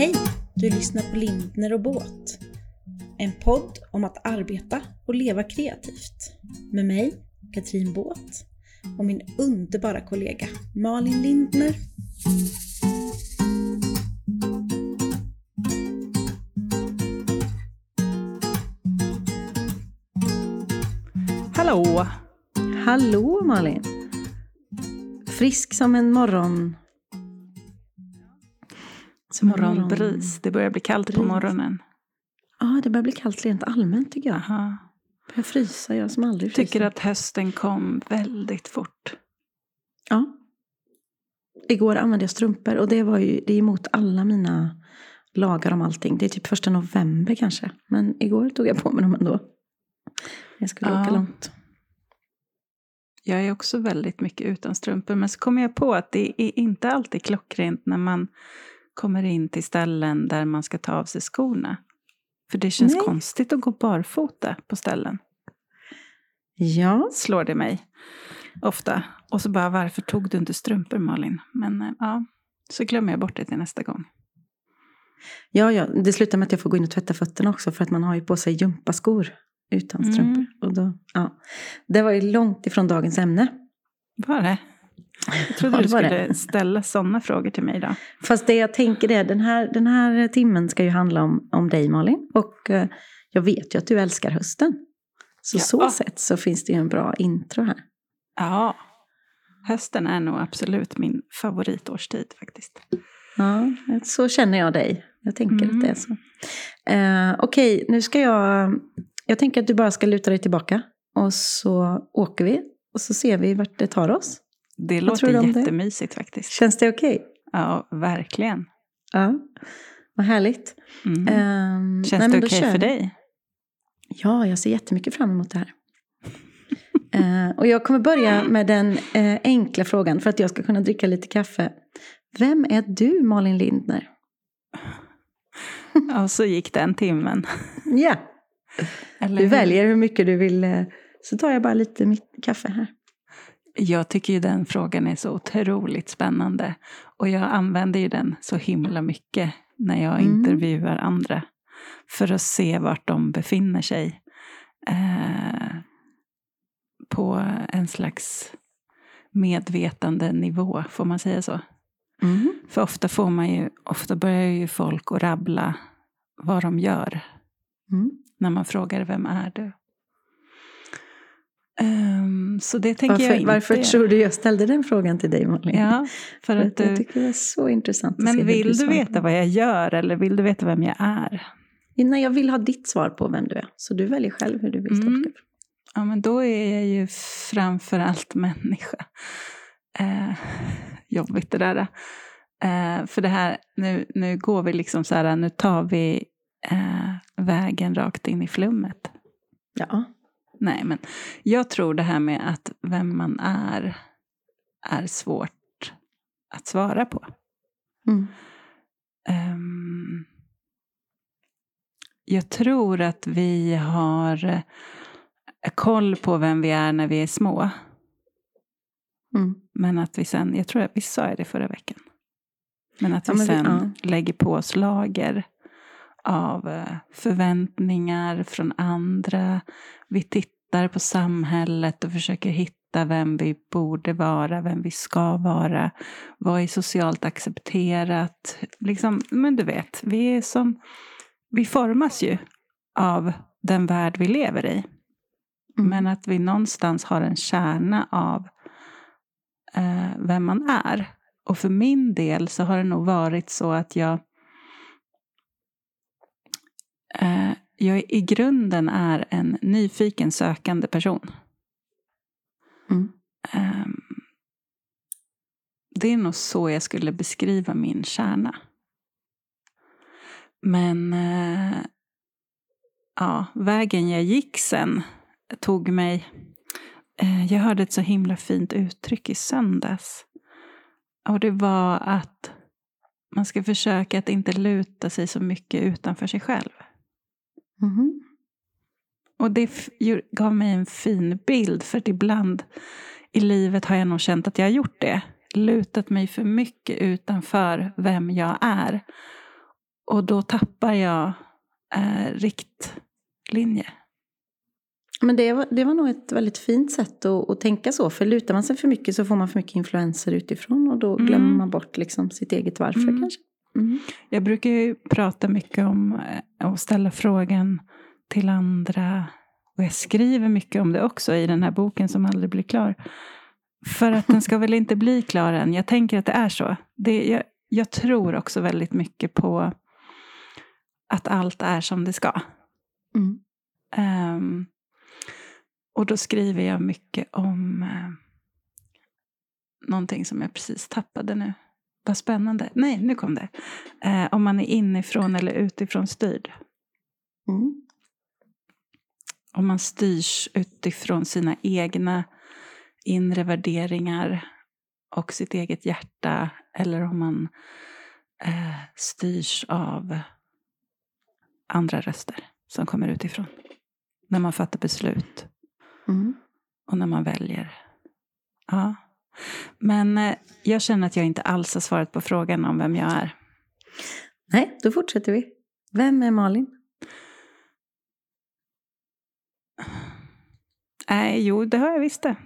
Hej! Du lyssnar på Lindner och Båt. En podd om att arbeta och leva kreativt. Med mig, Katrin Båt, och min underbara kollega Malin Lindner. Hallå! Hallå Malin! Frisk som en morgon... Som Morgonbris. Det börjar bli kallt på morgonen. Ja, det börjar bli kallt rent allmänt tycker jag. Aha. Jag frysa, jag som aldrig fryser. Tycker att hösten kom väldigt fort. Ja. Igår använde jag strumpor och det var ju det är emot alla mina lagar om allting. Det är typ första november kanske. Men igår tog jag på mig dem ändå. Jag skulle Ja. åka långt. Jag är också väldigt mycket utan strumpor. Men så kommer jag på att det är inte alltid klockrent när man kommer in till ställen där man ska ta av sig skorna. För det känns Nej. konstigt att gå barfota på ställen. Ja, Slår det mig ofta. Och så bara, varför tog du inte strumpor Malin? Men eh, ja, så glömmer jag bort det till nästa gång. ja, ja, det slutar med att jag får gå in och tvätta fötterna också för att man har ju på sig gympaskor utan Mm. strumpor. Och då, ja. Det var ju långt ifrån dagens ämne. Var det? Jag trodde Ja, du skulle det. ställa sådana frågor till mig idag. Fast det jag tänker är, den här, den här timmen ska ju handla om, om dig Malin. Och eh, jag vet ju att du älskar hösten. Så Ja. så sätt så finns det ju en bra intro här. Ja, hösten är nog absolut min favoritårstid faktiskt. Ja, så känner jag dig. Jag tänker Mm. att det är så. Eh, Okej, nu ska jag... Jag tänker att du bara ska luta dig tillbaka. Och så åker vi. Och så ser vi vart det tar oss. Det låter om det? jättemysigt faktiskt. Känns det okej? Ja, verkligen. Ja. Vad härligt. Mm. Nej, Känns men det okej kör för dig? Ja, jag ser jättemycket fram emot det här. Eh, och jag kommer börja med den eh, enkla frågan för att jag ska kunna dricka lite kaffe. Vem är du, Malin Lindner? Och så gick den timmen. Ja, Eller du hur? väljer hur mycket du vill. eh, Så tar jag bara lite mitt kaffe här. Jag tycker ju den frågan är så otroligt spännande. Och jag använder ju den så himla mycket när jag Mm. intervjuar andra. För att se vart de befinner sig. Eh, på en slags medvetande nivå, får man säga så? Mm. För ofta får man ju, ofta börjar ju folk att rabbla vad de gör. Mm. När man frågar vem är du? Ehm, så det tänker jag Varför, inte varför tror du jag ställde den frågan till dig, Malin? Ja, för att att jag du... tycker det är så intressant Men vill du veta vad jag gör eller vill du veta vem jag är? Nej, jag vill ha ditt svar på vem du är. Så du väljer själv hur du vill Mm. tolka. Ja, men då är jag ju framför allt människa. Eh, jobbigt det där. Eh, för det här, nu, nu går vi liksom så här, nu tar vi eh, vägen rakt in i flummet. Ja. Nej, men jag tror det här med att vem man är är svårt att svara på. Mm. Ehm, jag tror att vi har eh, koll på vem vi är när vi är små. Mm. Men att vi sen, jag tror att vi sa det förra veckan. Men att Ja, vi men vi- sen lägger på oss lager av eh, förväntningar från andra. Vi tittar på samhället och försöker hitta vem vi borde vara, vem vi ska vara. Vad är socialt accepterat? Liksom, men du vet, vi är som, vi formas ju av den värld vi lever i. Mm. Men att vi någonstans har en kärna av eh, vem man är. Och för min del så har det nog varit så att jag eh, jag i grunden är en nyfiken sökande person. Mm. Ehm, det är nog så jag skulle beskriva min kärna. Men eh, ja, vägen jag gick sen tog mig... Eh, jag hörde ett så himla fint uttryck i söndags. Och det var att man ska försöka att inte luta sig så mycket utanför sig själv. Mhm. Och det gav mig en fin bild, för att ibland i livet har jag nog känt att jag har gjort det. Lutat mig för mycket utanför vem jag är. Och då tappar jag eh, riktlinje. Men det var, det var nog ett väldigt fint sätt att, att tänka så. För lutar man sig för mycket så får man för mycket influenser utifrån. Och då glömmer Mm. man bort liksom sitt eget varför Mm. kanske. Mm. Jag brukar ju prata mycket om eh, och ställa frågan till andra. Och jag skriver mycket om det också i den här boken som aldrig blir klar. För att den ska väl inte bli klar än. Jag tänker att det är så. Det, jag, jag tror också väldigt mycket på att allt är som det ska. Mm. Ehm, och då skriver jag mycket om uh, någonting som jag precis tappade nu. Vad spännande. Nej, nu kom det. Eh, om man är inifrån eller utifrån styrd. Mm. Om man styrs utifrån sina egna inre värderingar och sitt eget hjärta. Eller om man eh, styrs av andra röster som kommer utifrån. När man fattar beslut Mm. och när man väljer. Ja. Men eh, jag känner att jag inte alls har svarat på frågan om vem jag är. Nej, då fortsätter vi. Vem är Malin? Nej, jo, det har jag visst det.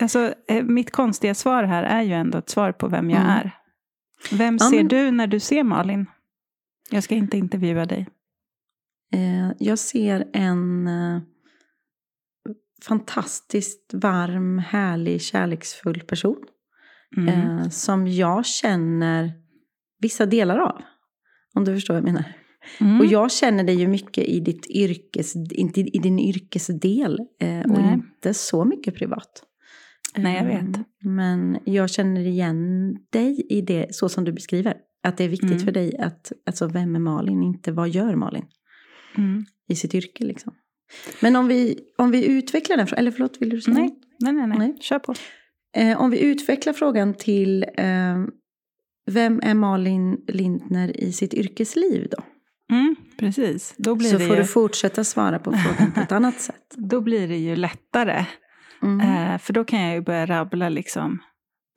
Alltså, eh, mitt konstiga svar här är ju ändå ett svar på vem jag Mm. är. Vem Ja, ser men- du när du ser Malin? Jag ska inte intervjua dig. Eh, jag ser en fantastiskt varm, härlig, kärleksfull person. Mm. Eh, som jag känner vissa delar av. Om du förstår vad jag menar. Mm. Och jag känner dig ju mycket i, ditt yrkes, inte i din yrkesdel. Eh, och inte så mycket privat. Nej, jag vet. Eh, Men jag känner igen dig i det, så som du beskriver. Att det är viktigt Mm. för dig att, alltså vem är Malin, inte vad gör Malin Mm. i sitt yrke liksom. Men om vi, om vi utvecklar den, frå- eller förlåt, vill du säga Nej. Nej, nej, nej, Nej. Kör på. Eh, om vi utvecklar frågan till eh, vem är Malin Lindner i sitt yrkesliv då? Mm, precis. Då blir, Så det får ju, du fortsätta svara på frågan på ett annat sätt. då blir det ju lättare. Mm. Eh, för då kan jag ju börja rabbla liksom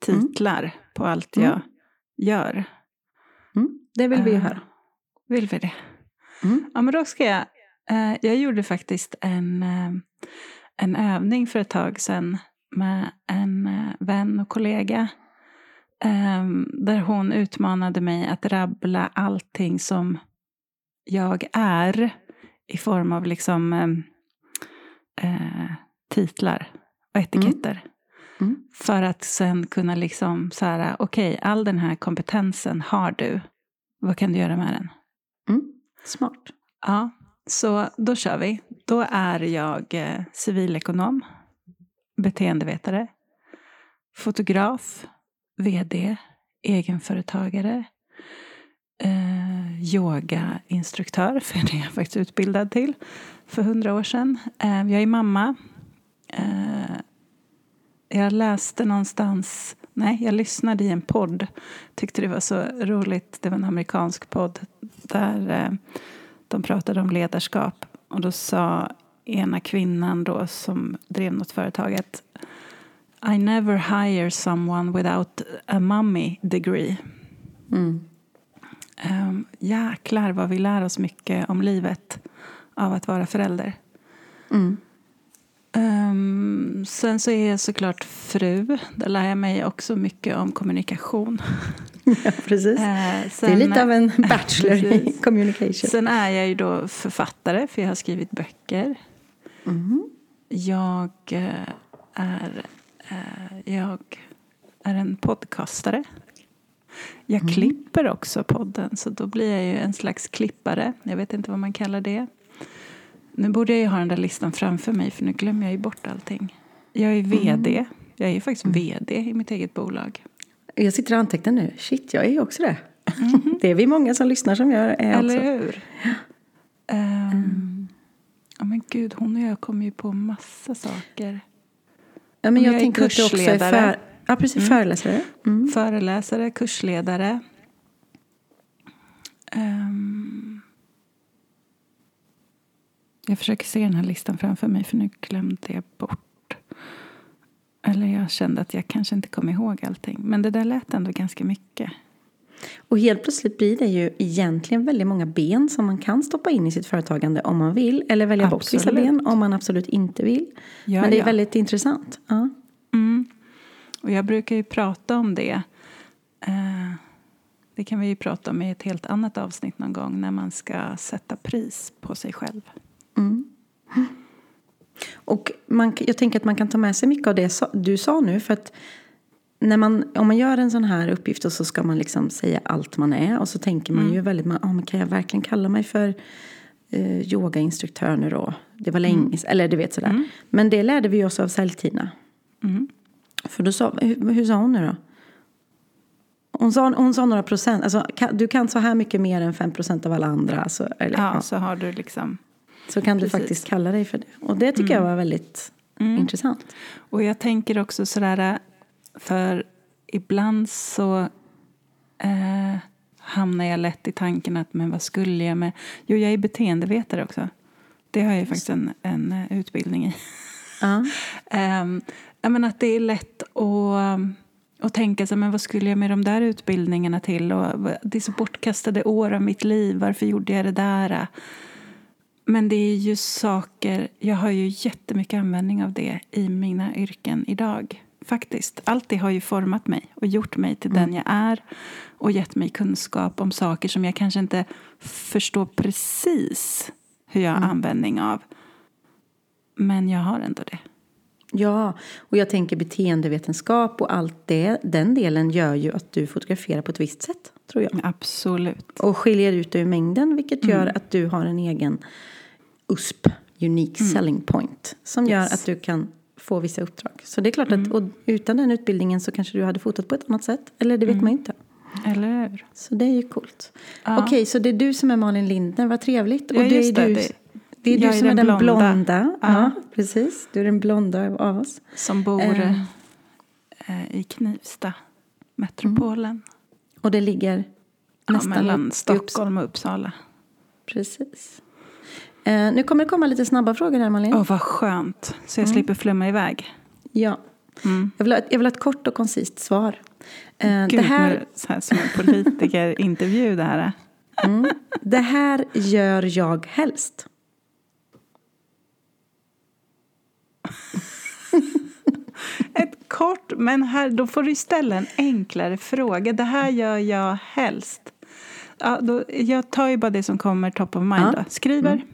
titlar på allt Mm. jag gör. Mm. Det vill vi ju Eh, höra. Vill vi det? Mm. Ja, men då ska jag... Eh, jag gjorde faktiskt en, eh, en övning för ett tag sedan med en eh, vän och kollega. Där hon utmanade mig att rabbla allting som jag är i form av liksom eh, titlar och etiketter. Mm. För att sen kunna liksom så här, okej, all den här kompetensen har du. Vad kan du göra med den? Mm. Smart. Ja, så då kör vi. Då är jag eh, civilekonom, beteendevetare, fotograf, vd, egenföretagare, eh, yogainstruktör, för det är jag faktiskt utbildad till för hundra år sedan. Eh, jag är mamma. Eh, jag läste någonstans, nej, jag lyssnade i en podd, tyckte det var så roligt, det var en amerikansk podd där eh, de pratade om ledarskap och då sa ena kvinnan då som drev något företag att I never hire someone without a mummy degree. Mm. Um, jäklar vad vi lär oss mycket om livet av att vara förälder. Mm. Ehm, sen så är jag såklart fru. Där lär jag mig också mycket om kommunikation. Ja, precis. Eh, det är sen- lite av en bachelor i communication. Sen är jag ju då författare, för jag har skrivit böcker. Mm. Jag eh, är, eh, jag är en podcastare. Jag Mm. klipper också podden, så då blir jag ju en slags klippare. Jag vet inte vad man kallar det. Nu borde jag ju ha den där listan framför mig, för nu glömmer jag ju bort allting. Jag är vd. Mm. Jag är ju faktiskt vd i mitt eget bolag. Jag sitter och antecknar nu. Shit, jag är ju också det. Det är vi många som lyssnar som gör. Är Eller också. hur? Ehm, Ja men gud, hon och jag kommer ju på massa saker. Ja, men jag, jag tänker att du också är för, ja, precis, föreläsare. Mm. Föreläsare, kursledare. Ehm, jag försöker se den här listan framför mig för nu glömde jag bort. Eller jag kände att jag kanske inte kom ihåg allting. Men det där lät ändå ganska mycket. Och helt plötsligt blir det ju egentligen väldigt många ben som man kan stoppa in i sitt företagande om man vill. Eller välja bort vissa Absolut. ben om man absolut inte vill. Ja, Men det är ja. väldigt intressant. Ja. Mm. Och jag brukar ju prata om det. Eh, det kan vi ju prata om i ett helt annat avsnitt någon gång när man ska sätta pris på sig själv. Och man, jag tänker att man kan ta med sig mycket av det du sa nu. För att när man, om man gör en sån här uppgift och så ska man liksom säga allt man är. Och så tänker man ju väldigt, man, ah, men kan jag verkligen kalla mig för eh, yogainstruktör nu då? Det var länge sedan, eller du vet sådär. Men det lärde vi oss av Säljtina. Mm. För då sa, hur, hur sa hon nu då? Hon sa, hon sa några procent, alltså, kan, du kan så här mycket mer än 5 procent av alla andra. Alltså, eller, Ja, ja. så har du liksom... Så kan precis. du faktiskt kalla dig för det. Och det tycker jag var väldigt intressant. Och jag tänker också sådär, för ibland så eh, hamnar jag lätt i tanken att men vad skulle jag med... Jo, jag är beteendevetare också. Det har jag ju faktiskt en, en eh, utbildning i. Ja. Jag menar att det är lätt att, att tänka sig, men vad skulle jag med de där utbildningarna till? Och det är så bortkastade år av mitt liv, varför gjorde jag det där? Men det är ju saker, jag har ju jättemycket användning av det i mina yrken idag. Faktiskt. Allt det har ju format mig och gjort mig till den jag är och gett mig kunskap om saker som jag kanske inte förstår precis hur jag har användning av. Men jag har ändå det. ja, och jag tänker beteendevetenskap och allt det. Den delen gör ju att du fotograferar på ett visst sätt, tror jag. Absolut. Och skiljer ut dig ur mängden, vilket gör att du har en egen USP, Unique Selling Point, som gör Yes. att du kan få vissa uppdrag. Så det är klart att och utan den utbildningen så kanske du hade fotat på ett annat sätt. Eller det vet man ju inte. Eller hur? Så det är ju coolt. Ja. Okej, så det är du som är Malin Lindner, vad trevligt. Ja, det är det, du, det- det är du är som är den blonda. blonda. Ja. Ja. precis. Du är den blonda av oss. Som bor Eh. eh, i Knivsta, metropolen. Och det ligger Ja, nästan mellan i Upps- Stockholm och Uppsala. Precis. Eh, nu kommer det komma lite snabba frågor här, Malin. Åh, vad skönt. Så jag slipper flumma iväg. Ja. Mm. Jag, vill ha, ett- jag vill ha ett kort och koncist svar. Eh, Gud, det, här, nu, så här som en politikerintervju det här. mm, det här gör jag helst. Ett kort, men här, då får du ställa en enklare fråga. Det här gör jag helst. Ja, då, jag tar ju bara det som kommer top of mind. Ja. Då. Skriver. Mm,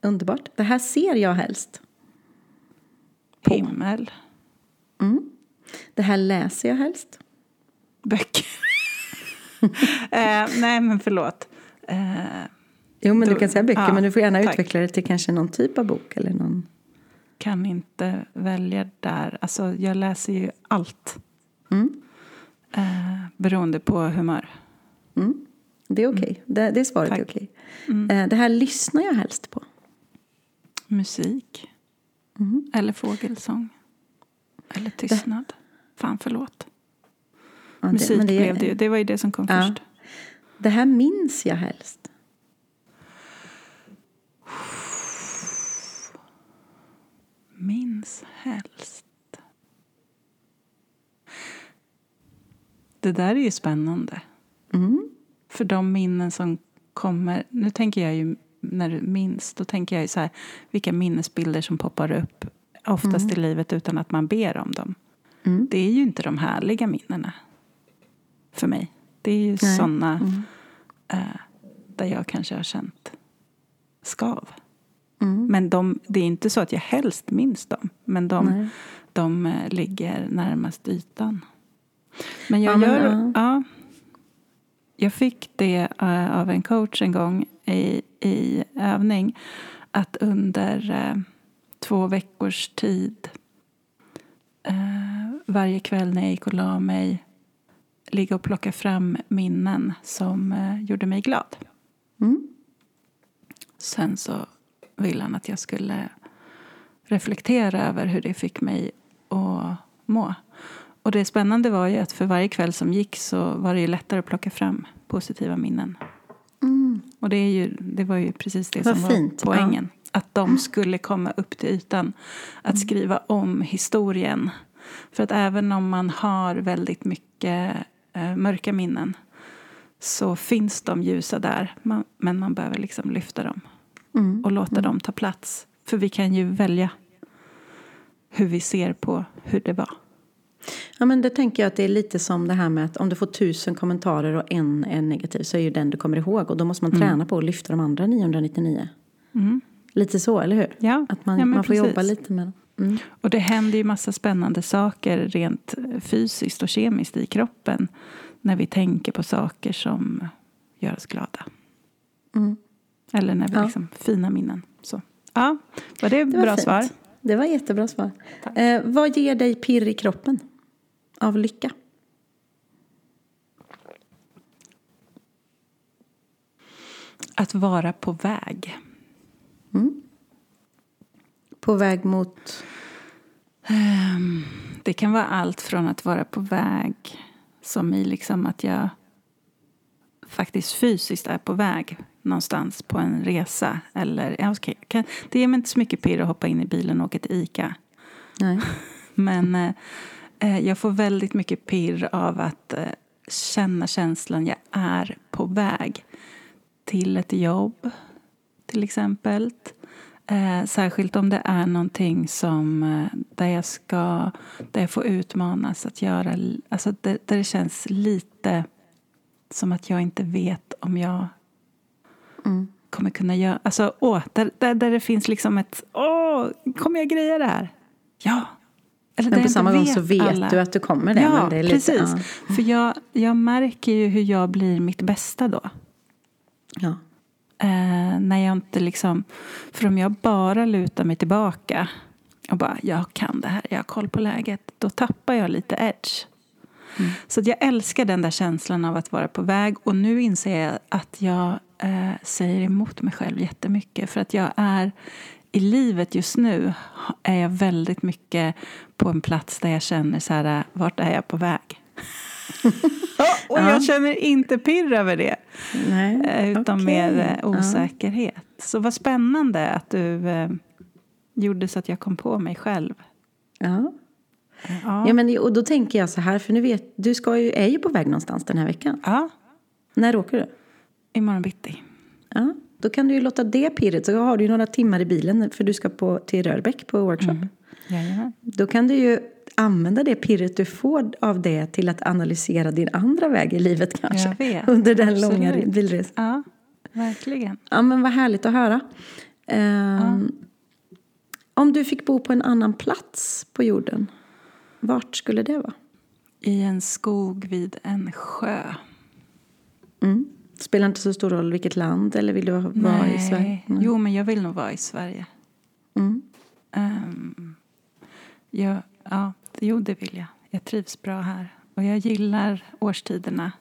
underbart. Det här ser jag helst. Himmel. Mm. Det här läser jag helst. Böcker. eh, nej, men förlåt. Eh, Jo, men Då- du kan säga böcker, ja, men du får gärna tack. utveckla det till kanske någon typ av bok eller någon... kan inte välja där. Alltså, jag läser ju allt. Mm. Eh, beroende på humör. Mm. Det är okej. Det, det svaret är Tack. okej. Mm. Eh, det här lyssnar jag helst på. Musik. Mm. Eller fågelsång. Eller tystnad. Fan, förlåt. Ja, det- Musik det, blev det ju. Det var ju det som kom Ja. först. Det här minns jag helst. Minns helst. Det där är ju spännande. Mm. För de minnen som kommer... Nu tänker jag ju, när du minns, då tänker jag ju så här, vilka minnesbilder som poppar upp oftast i livet utan att man ber om dem. Mm. Det är ju inte de härliga minnena för mig. Det är ju Nej. såna Mm. eh, där jag kanske har känt skav. Mm. Men de, det är inte så att jag helst minns dem. Men de, de eh, ligger närmast ytan. Men jag Ja, men, gör... ja. Ja, jag fick det eh, av en coach en gång i, i övning. Att under eh, två veckors tid eh, varje kväll när jag gick och la mig ligga och plocka fram minnen som gjorde mig glad. Mm. Sen så ville han att jag skulle reflektera över hur det fick mig att må. Och det spännande var ju att för varje kväll som gick så var det ju lättare att plocka fram positiva minnen. Mm. Och det, är ju, det var ju precis det Vad som fint, var poängen. Att de skulle komma upp till ytan. Att skriva om historien. För att även om man har väldigt mycket eh, mörka minnen så finns de ljusa där. Man, men man behöver liksom lyfta dem Mm. och låta dem ta plats. För vi kan ju välja hur vi ser på hur det var. Ja, men det tänker jag att det är lite som det här med att om du får tusen kommentarer och en är negativ så är ju den du kommer ihåg och då måste man träna på att lyfta de andra 999. Mm. Lite så, eller hur? Ja, Att man, ja, man får precis. jobba lite med dem. Mm. Och det händer ju massa spännande saker rent fysiskt och kemiskt i kroppen när vi tänker på saker som gör oss glada. Mm. Eller när vi Ja. liksom, fina minnen. Så. Ja, var det, Det var bra fint. svar? Det var jättebra svar. Eh, vad ger dig pirr i kroppen? Av lycka? Att vara på väg. På väg mot... Ehm, Det kan vara allt från att vara på väg som i liksom att jag faktiskt fysiskt är på väg någonstans på en resa. Eller, ja, okej, kan, det ger mig inte så mycket pirr att hoppa in i bilen och åka till Ica. Nej. Men eh, jag får väldigt mycket pirr av att eh, känna känslan jag är på väg till ett jobb, till exempel. Eh, särskilt om det är någonting som, eh, där, jag ska, där jag får utmanas att göra... Alltså där, där det känns lite som att jag inte vet om jag Mm. kommer kunna göra... Alltså, åh, där, där, där det finns liksom ett... Åh, kommer jag greja det här? Ja. Eller Men på samma gång så vet alla. du att du kommer det. Ja, men det är lite, precis. Ja. För jag, jag märker ju hur jag blir mitt bästa då. Ja. Eh, när jag inte liksom... För om jag bara lutar mig tillbaka och bara, jag kan det här, jag har koll på läget. Då tappar jag lite edge. Mm. Så jag älskar den där känslan av att vara på väg. Och nu inser jag att jag eh, säger emot mig själv jättemycket. För att jag är i livet just nu är jag väldigt mycket på en plats där jag känner så här, vart är jag på väg? och Ja. jag känner inte pirr över det. Nej. Eh, Utan Okej. mer eh, Ja. osäkerhet. Så vad spännande att du eh, gjorde så att jag kom på mig själv. Ja. Ja. Ja, men, och då tänker jag så här, för nu vet du ska ju, är ju på väg någonstans den här veckan. ja, När åker du? imorgon bitti. Ja, då kan du ju låta det pirret, så har du ju några timmar i bilen för du ska på, till Rörbäck på workshop. Mm. Då kan du ju använda det pirret du får av det till att analysera din andra väg i livet kanske. Vet, Under den absolut. långa bilresan. Ja, verkligen. Ja, men vad härligt att höra. Ehm, Om du fick bo på en annan plats på jorden, vart skulle det vara? I en skog vid en sjö. Mm. Spelar inte så stor roll vilket land eller vill du vara i Sverige? Nej. Jo, men jag vill nog vara i Sverige. Mm. Um, jag, ja, jo, det vill jag. Jag trivs bra här. Och jag gillar årstiderna.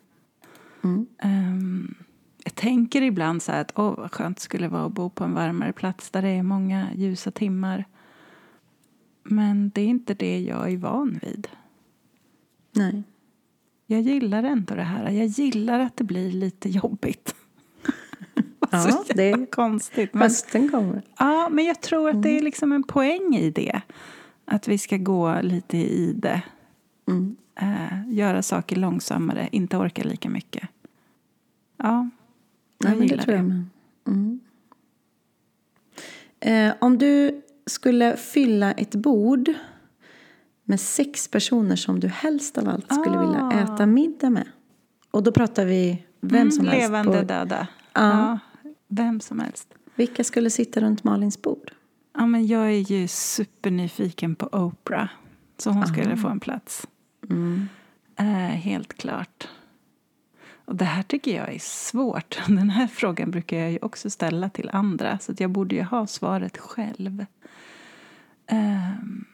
Mm. Ehm, jag tänker ibland så att åh, vad skönt det skulle vara att bo på en varmare plats där det är många ljusa timmar. Men det är inte det jag är van vid. Nej. Jag gillar ändå det här. Jag gillar att det blir lite jobbigt. Ja, det- jävla konstigt. Men, Hösten kommer. ja, men jag tror att det är liksom en poäng i det. Att vi ska gå lite i det. Mm. Eh, göra saker långsammare, inte orka lika mycket. Ja, jag Nej, men det gillar tror jag det. Mm. Eh, om du skulle fylla ett bord med sex personer som du helst av allt skulle Ah. vilja äta middag med. Och då pratar vi vem som Mm, helst. Levande, På, döda. Ja. Ja, vem som helst. vilka skulle sitta runt Malins bord? Ja, men jag är ju supernyfiken på Oprah. Så hon skulle Ah. få en plats. Mm. Eh, helt klart. Och det här tycker jag är svårt. Den här frågan brukar jag ju också ställa till andra. Så att jag borde ju ha svaret själv. Ehm.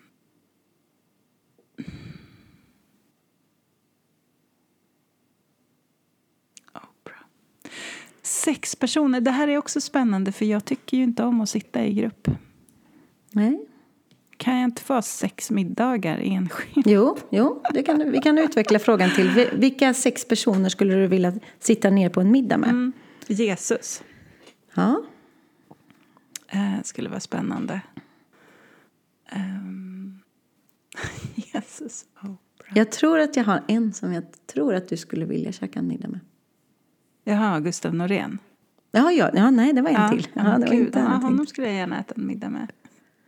Sex personer. Det här är också spännande för jag tycker ju inte om att sitta i grupp. Nej. Kan jag inte få sex middagar enskilt? Jo, jo det kan, vi kan utveckla frågan till. Vi- Vilka sex personer skulle du vilja sitta ner på en middag med? Mm. Jesus. Ja. Eh, skulle vara spännande. Ehm, Jesus Oprah. Jag tror att jag har en som jag tror att du skulle vilja käka en middag med. Jaha, Gustav Norén. Ja, ja, ja nej, det var en till. Ja, det var gud, inte ja, honom skulle jag gärna äta en middag med.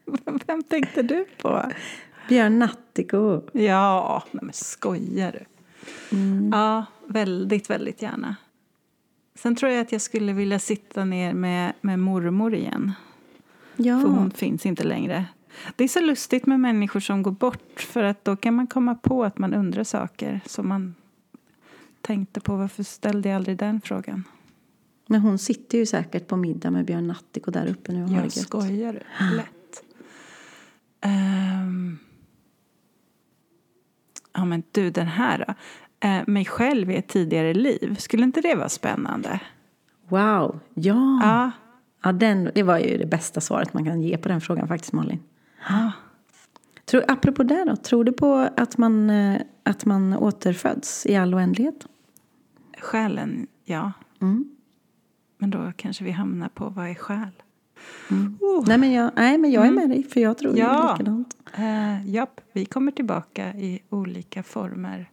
Vem tänkte du på? Björn Nattiko. Ja, nej men skojar du? Mm. Ja, väldigt, väldigt gärna. Sen tror jag att jag skulle vilja sitta ner med, med mormor igen. Ja. För hon finns inte längre. Det är så lustigt med människor som går bort. För att då kan man komma på att man undrar saker som man tänkte på. Varför ställde jag aldrig den frågan? Men hon sitter ju säkert på middag med Björn Nattiko där uppe nu och har Jag skojar du? Lätt. Ehm. Ja men du, den här då. Eh, mig själv i ett tidigare liv. Skulle inte det vara spännande? Wow, ja. Ja. ja den, det var ju det bästa svaret man kan ge på den frågan faktiskt, Malin. ja. Tror, apropå det då, tror du på att man, eh, att man återföds i all oändlighet? Själen, ja. Mm. Men då kanske vi hamnar på vad är själ? Oh. Nej, men jag, nej, men jag är med dig, för jag tror ju Ja. likadant. Eh, japp, vi kommer tillbaka i olika former.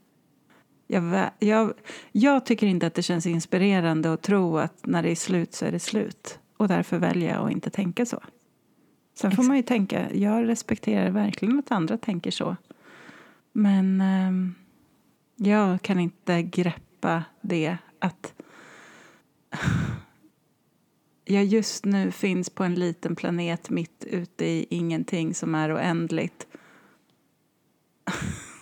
Jag, jag, jag tycker inte att det känns inspirerande att tro att när det är slut så är det slut. Och därför väljer jag att inte tänka så. Sen får man ju tänka, jag respekterar verkligen att andra tänker så. Men ehm, jag kan inte greppa det att jag just nu finns på en liten planet mitt ute i ingenting som är oändligt.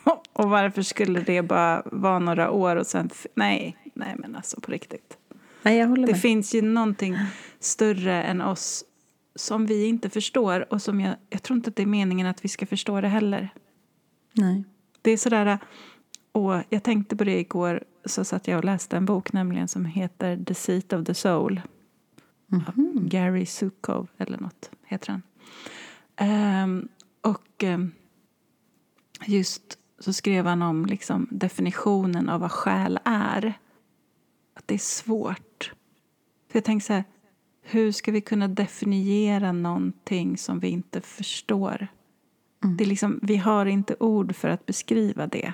och varför skulle det bara vara några år och sen... Nej, nej men alltså på riktigt. Nej, jag håller Det med. finns ju någonting större än oss som vi inte förstår och som jag, jag tror inte att det är meningen att vi ska förstå det heller. Nej. Det är sådär, och jag tänkte på det igår, så satt jag och läste en bok nämligen som heter The Seat of the Soul. Av Gary Sukov eller något heter han. Ehm, och ehm, just så skrev han om liksom definitionen av vad själ är. Att det är svårt. För jag tänker så här, hur ska vi kunna definiera någonting som vi inte förstår? Det är liksom, vi har inte ord för att beskriva det.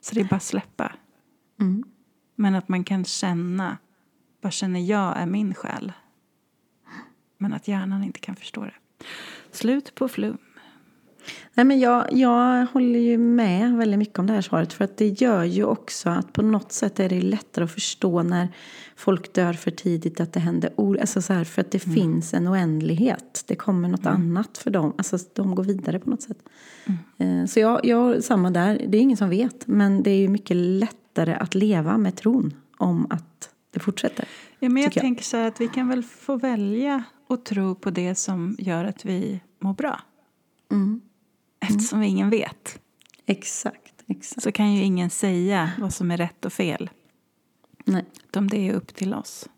Så det är bara att släppa. Mm. Men att man kan känna, vad känner jag är min själ? Men att hjärnan inte kan förstå det. Slut på flum. Nej, men jag, jag håller ju med väldigt mycket om det här svaret. För att det gör ju också att på något sätt är det lättare att förstå när folk dör för tidigt att det händer. Alltså så här, för att det finns en oändlighet. Det kommer något annat för dem. Alltså de går vidare på något sätt. Eh, Så jag, jag samma där. Det är ingen som vet. Men det är ju mycket lättare att leva med tron om att det fortsätter. Ja, men jag jag. tänker så här att vi kan väl få välja att tro på det som gör att vi mår bra. Mm. Eftersom ingen vet Exakt, exakt. så kan ju ingen säga vad som är rätt och fel. Nej. Utan det är upp till oss.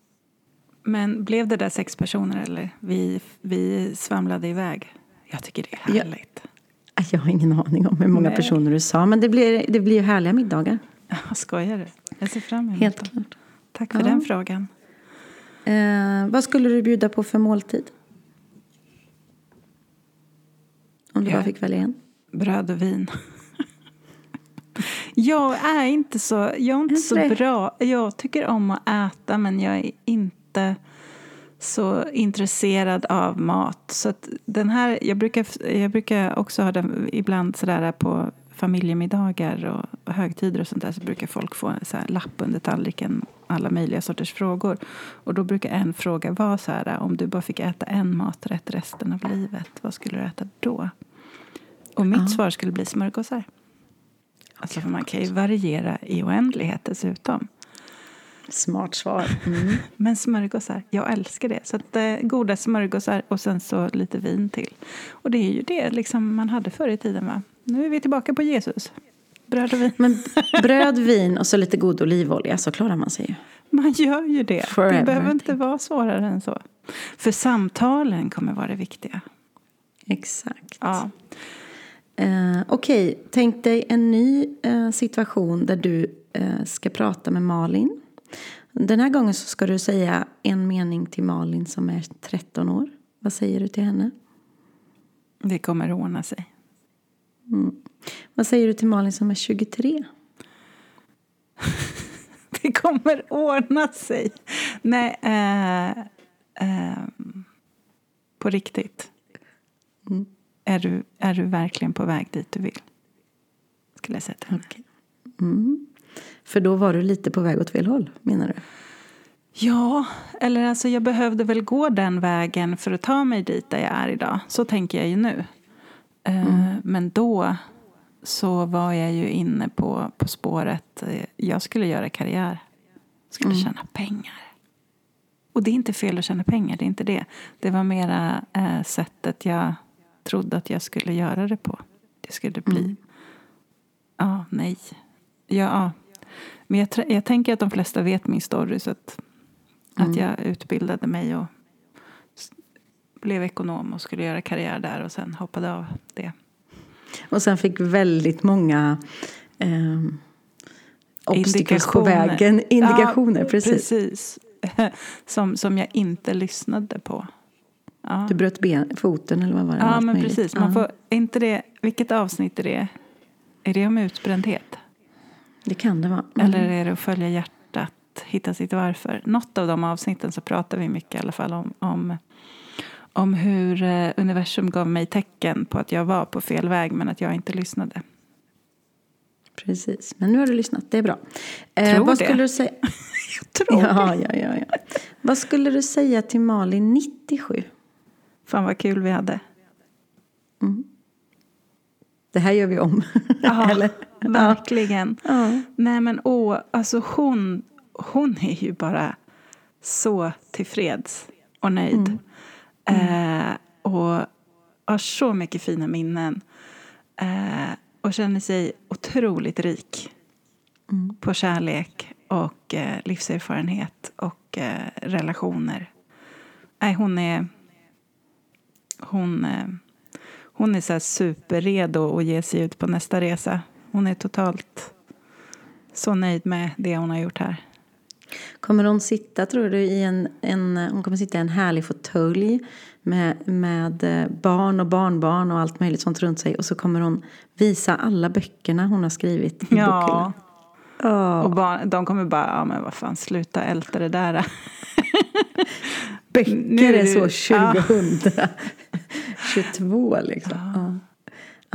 Men blev det där sex personer eller? Vi, vi svamlade iväg. Jag tycker det är härligt. Aj, Jag har ingen aning om hur många Nej. personer du sa. Men det blir, det blir ju härliga middagar. Ja. Skojar du? Jag ser fram emot Helt klart. Tack för Ja. den frågan. Eh, vad skulle du bjuda på för måltid? Om du bara fick välja en. Bröd och vin. jag är inte så, jag är inte så bra. Jag tycker om att äta men jag är inte så intresserad av mat. Så den här, jag, brukar, jag brukar också ha den ibland sådär på familjemiddagar och högtider och sånt där så brukar folk få en så här lapp under tallriken alla möjliga sorters frågor. Och då brukar en fråga vara så här om du bara fick äta en maträtt resten av livet, vad skulle du äta då? Och mitt Ja. svar skulle bli smörgåsar. Alltså för man kan ju variera i oändlighet dessutom. Smart svar. Mm. Men smörgåsar, jag älskar det. Så att, eh, goda smörgåsar och sen så lite vin till. Och det är ju det liksom man hade förr i tiden va? Nu är vi tillbaka på Jesus. Bröd och vin. Men bröd, vin och så lite god olivolja så klarar man sig ju. Man gör ju det. Forever. Det behöver inte vara svårare än så. För samtalen kommer vara det viktiga. Exakt. Ja. Eh, Okej, tänk dig en ny eh, situation där du eh, ska prata med Malin. Den här gången så ska du säga en mening till Malin som är 13 år. Vad säger du till henne? Det kommer att ordna sig. Vad säger du till Malin som är 23? Det kommer ordna sig. Nej, eh, eh, på riktigt. Mm. Är, du, är du verkligen på väg dit du vill? Skulle jag säga till henne. Okej. Mm. För då var du lite på väg åt fel håll, menar du? Ja, eller alltså jag behövde väl gå den vägen för att ta mig dit där jag är idag. Så tänker jag ju nu. Eh, Men då så var jag ju inne på, på spåret. eh, Jag skulle göra karriär. Skulle tjäna pengar. Och det är inte fel att tjäna pengar, det är inte det. Det var mera eh, sättet jag trodde att jag skulle göra det på. Det skulle bli... Ja, nej. Ja, ja. Men jag, jag tänker att de flesta vet min story. Så att, att jag utbildade mig och blev ekonom och skulle göra karriär där och sen hoppade av det. Och sen fick väldigt många eh, obstacles på vägen. Indikationer, Ja, precis. precis. som, som jag inte lyssnade på. Ja. Du bröt ben, foten eller vad var det? Ja, men möjligt. precis. Man Ja. får, inte det, vilket avsnitt är det? Är det om utbrändhet? Det kan det vara. Mm. Eller är det att följa hjärtat, hitta sitt varför? Något av de avsnitten så pratar vi mycket i alla fall om, om, om hur eh, universum gav mig tecken på att jag var på fel väg men att jag inte lyssnade. Precis. Men nu har du lyssnat, det är bra. Eh, vad det. skulle du säga? Jag tror Ja, ja, ja, ja. Vad skulle du säga till Malin 97? Fan vad kul vi hade. Det här gör vi om. Ja, eller? verkligen. Ja. Nej men åh, alltså hon, hon är ju bara så tillfreds och nöjd. Eh, och har så mycket fina minnen. Eh, och känner sig otroligt rik på kärlek och eh, livserfarenhet och eh, relationer. Nej, hon är... Hon, eh, hon är så superredo att ge sig ut på nästa resa. Hon är totalt så nöjd med det hon har gjort här. Kommer hon sitta, tror du, i en, en, hon kommer sitta i en härlig fåtölj med, med eh, barn och barnbarn och allt möjligt sånt runt sig och så kommer hon visa alla böckerna hon har skrivit i Ja, bokhyllan. Ja. och barn, de kommer bara, ja men vad fan, sluta älta det där. Böcker Nu är du- så ja. 2022 liksom. Ja.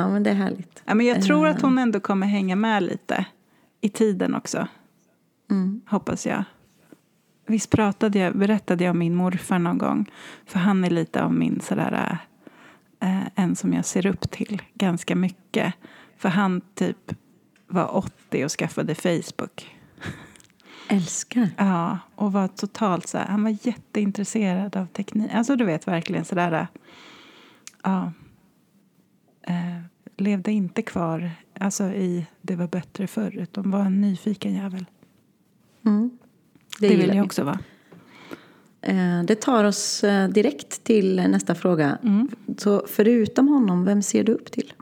ja, men det är härligt. Ja, men jag tror att hon ändå kommer hänga med lite i tiden också. Mm. Hoppas jag. Visst pratade jag, berättade jag om min morfar någon gång. För han är lite av min sådär, eh, en som jag ser upp till ganska mycket. För han typ var 80 och skaffade Facebook. Älskar. Ja, och var totalt så här, han var jätteintresserad av teknik. Alltså du vet verkligen sådär, ja. Eh, levde inte kvar alltså, i det var bättre förr, utan var en nyfiken jävel. Mm. Det, gillar vill vi. jag också vara. Eh, Det tar oss eh, direkt till nästa fråga. Mm. Så förutom honom, vem ser du upp till?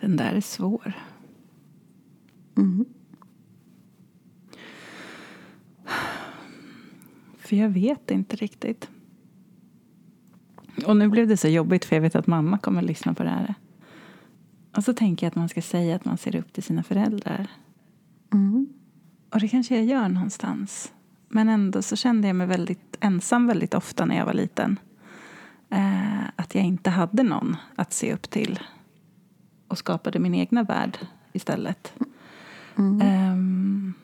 Den där är svår. Mm. För jag vet inte riktigt. Och nu blev det så jobbigt för jag vet att mamma kommer att lyssna på det här. Och så tänker jag att man ska säga att man ser upp till sina föräldrar. Mm. Och det kanske jag gör någonstans. Men ändå så kände jag mig väldigt ensam väldigt ofta när jag var liten. Eh, att jag inte hade någon att se upp till. Och skapade min egna värld istället. Ehm,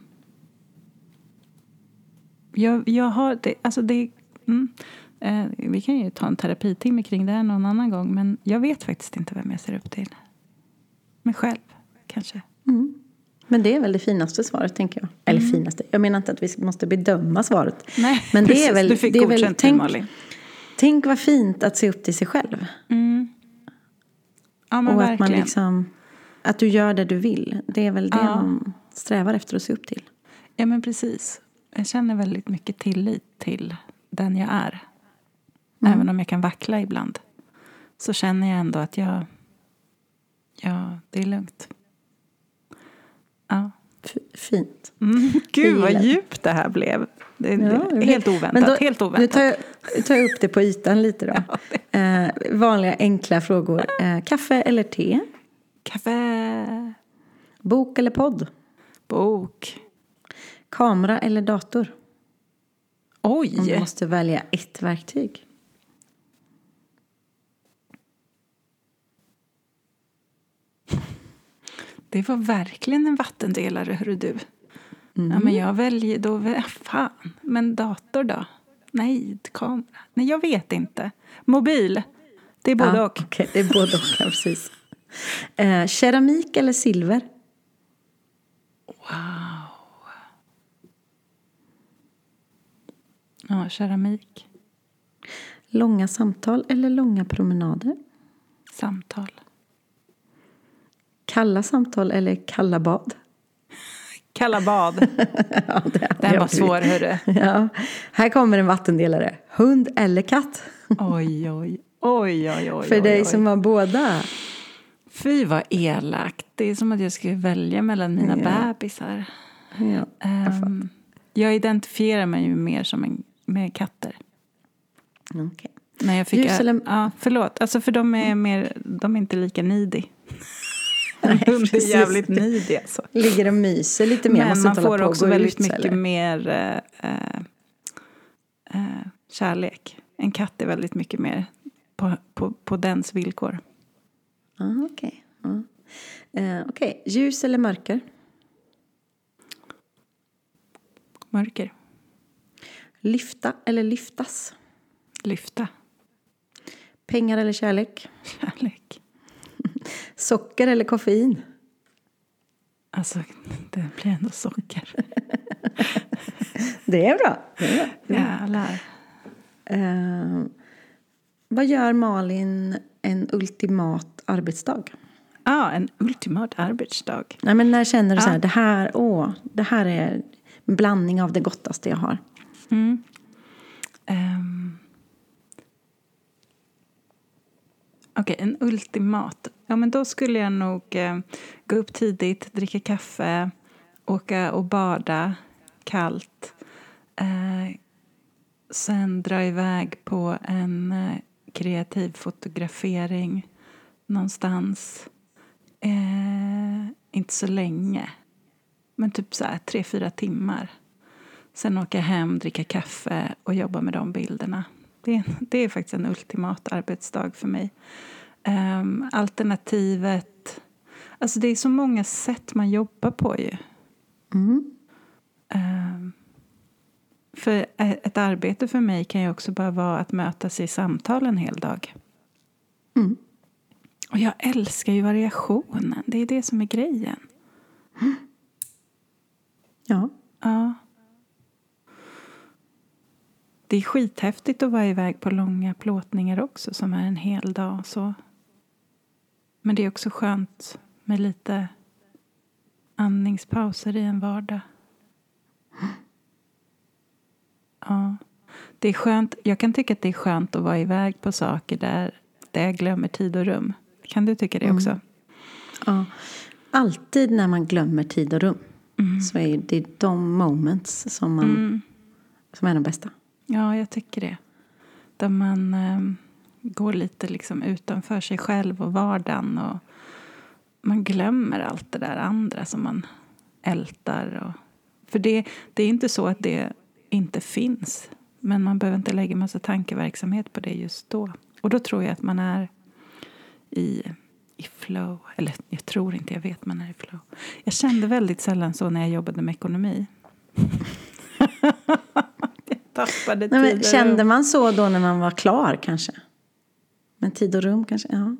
jag, jag har... Det, alltså det, mm, eh, vi kan ju ta en terapitimme kring det här någon annan gång. Men jag vet faktiskt inte vem jag ser upp till. Mig själv, kanske. Mm. Men det är väl det finaste svaret, tänker jag. Eller finaste, jag menar inte att vi måste bedöma svaret. Nej, Men det precis. är väl, du fick det är väl tänk, Malin. tänk vad fint att se upp till sig själv. Mm. Ja, men och verkligen. att man liksom, att du gör det du vill. Det är väl det Ja. man strävar efter att se upp till. Ja, men precis. Jag känner väldigt mycket tillit till den jag är. Även om jag kan vackla ibland. Så känner jag ändå att jag... Ja, det är lugnt. Ja. Fint. Mm, gud, vad djupt det här blev. Det, Ja, helt oväntat. Då- helt Nu oväntat. tar jag, tar jag upp det på ytan lite då. Eh, vanliga enkla frågor. Eh, kaffe eller te? Kaffe, Bok eller podd? bok, Kamera eller dator? Om du Oj! måste välja ett verktyg. Det var verkligen en vattendelare, hörru du. Ja, men jag väljer då... väl- Fan, men dator då? Nej, kamera. Nej, jag vet inte. Mobil. Det är både Ja, och. okej, det är både och, ja, precis. Eh, keramik eller silver? Ja, keramik. Långa samtal eller långa promenader? Samtal. Kalla samtal eller kalla bad? Kalla bad. ja, det Den jag var svår, hörru. Ja. Här kommer en vattendelare. Hund eller katt? Oj, oj. Oj, oj, oj. För oj, dig oj. som har båda. Fy vad elakt. Det är som att jag skulle välja mellan mina Ja. bebisar. Ja. Ehm, jag identifierar mig ju mer som en, med katter. Okej. När jag fick eller- Ja, förlåt. Alltså för de är, mer, de är inte lika needy. Nej, är jävligt needy alltså. Ligger och myser lite mer. Men man hålla får också väldigt ut, mycket eller? mer eh, eh, eh, kärlek. En katt är väldigt mycket mer på, på, på dens villkor. Ah, Okej. Ja. Eh, okej. Ljus eller mörker? Mörker. Lyfta eller lyftas? Lyfta. Pengar eller kärlek? Kärlek. Socker eller koffein? Alltså, det blir ändå socker. Det är bra. Det är bra. Jävlar. Eh, vad gör Malin en ultimat arbetsdag? Ja, en ultimat arbetsdag. Nej, men när känner du så här, det här, åh, det här är en blandning av det gottaste jag har? Mm. Ehm. Okej, en ultimat. Ja, men då skulle jag nog eh, gå upp tidigt, dricka kaffe, åka och bada kallt. Eh, sen dra iväg på en eh, kreativ fotografering någonstans. Eh, inte så länge, men typ så här tre, fyra timmar. Sen åka hem, dricka kaffe och jobba med de bilderna. Det, det är faktiskt en ultimat arbetsdag för mig. Ehm, alternativet... Alltså det är så många sätt man jobbar på ju. Mm. Ehm, för ett arbete för mig kan ju också bara vara att mötas i samtal en hel dag. Mm. Och jag älskar ju variationen. Det är det som är grejen. Ja. Ja. Det är skithäftigt att vara iväg på långa plåtningar också som är en hel dag. Så. Men det är också skönt med lite andningspauser i en vardag. Ja. Det är skönt. Jag kan tycka att det är skönt att vara iväg på saker där, där jag glömmer tid och rum. Kan du tycka det också? ja. Alltid när man glömmer tid och rum så är det de moments som, man, Mm. som är de bästa. Ja, jag tycker det. Där man eh, går lite liksom utanför sig själv och vardagen. Och man glömmer allt det där andra som man ältar. Och, för det, det är inte så att det inte finns. Men man behöver inte lägga massa tankeverksamhet på det just då. Och då tror jag att man är i, i flow. Eller jag tror inte, jag vet man är i flow. Jag kände väldigt sällan så när jag jobbade med ekonomi. jag tappade Nej, kände man så då när man var klar kanske? Men tid och rum kanske? Ja.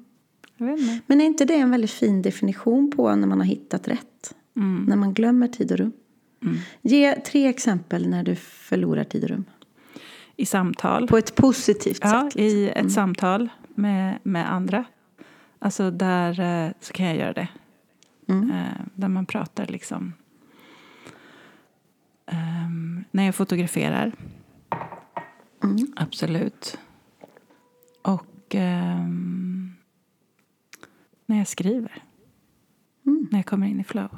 Men är inte det en väldigt fin definition på när man har hittat rätt? Mm. När man glömmer tid och rum. Ge tre exempel när du förlorar tid och rum. I samtal. På ett positivt ja, sätt. liksom. i ett samtal med, med andra. Alltså där eh, så kan jag göra det. Mm. Eh, där man pratar liksom. Ehm, när jag fotograferar. Mm. Absolut. Och ehm, när jag skriver. När jag kommer in i flow.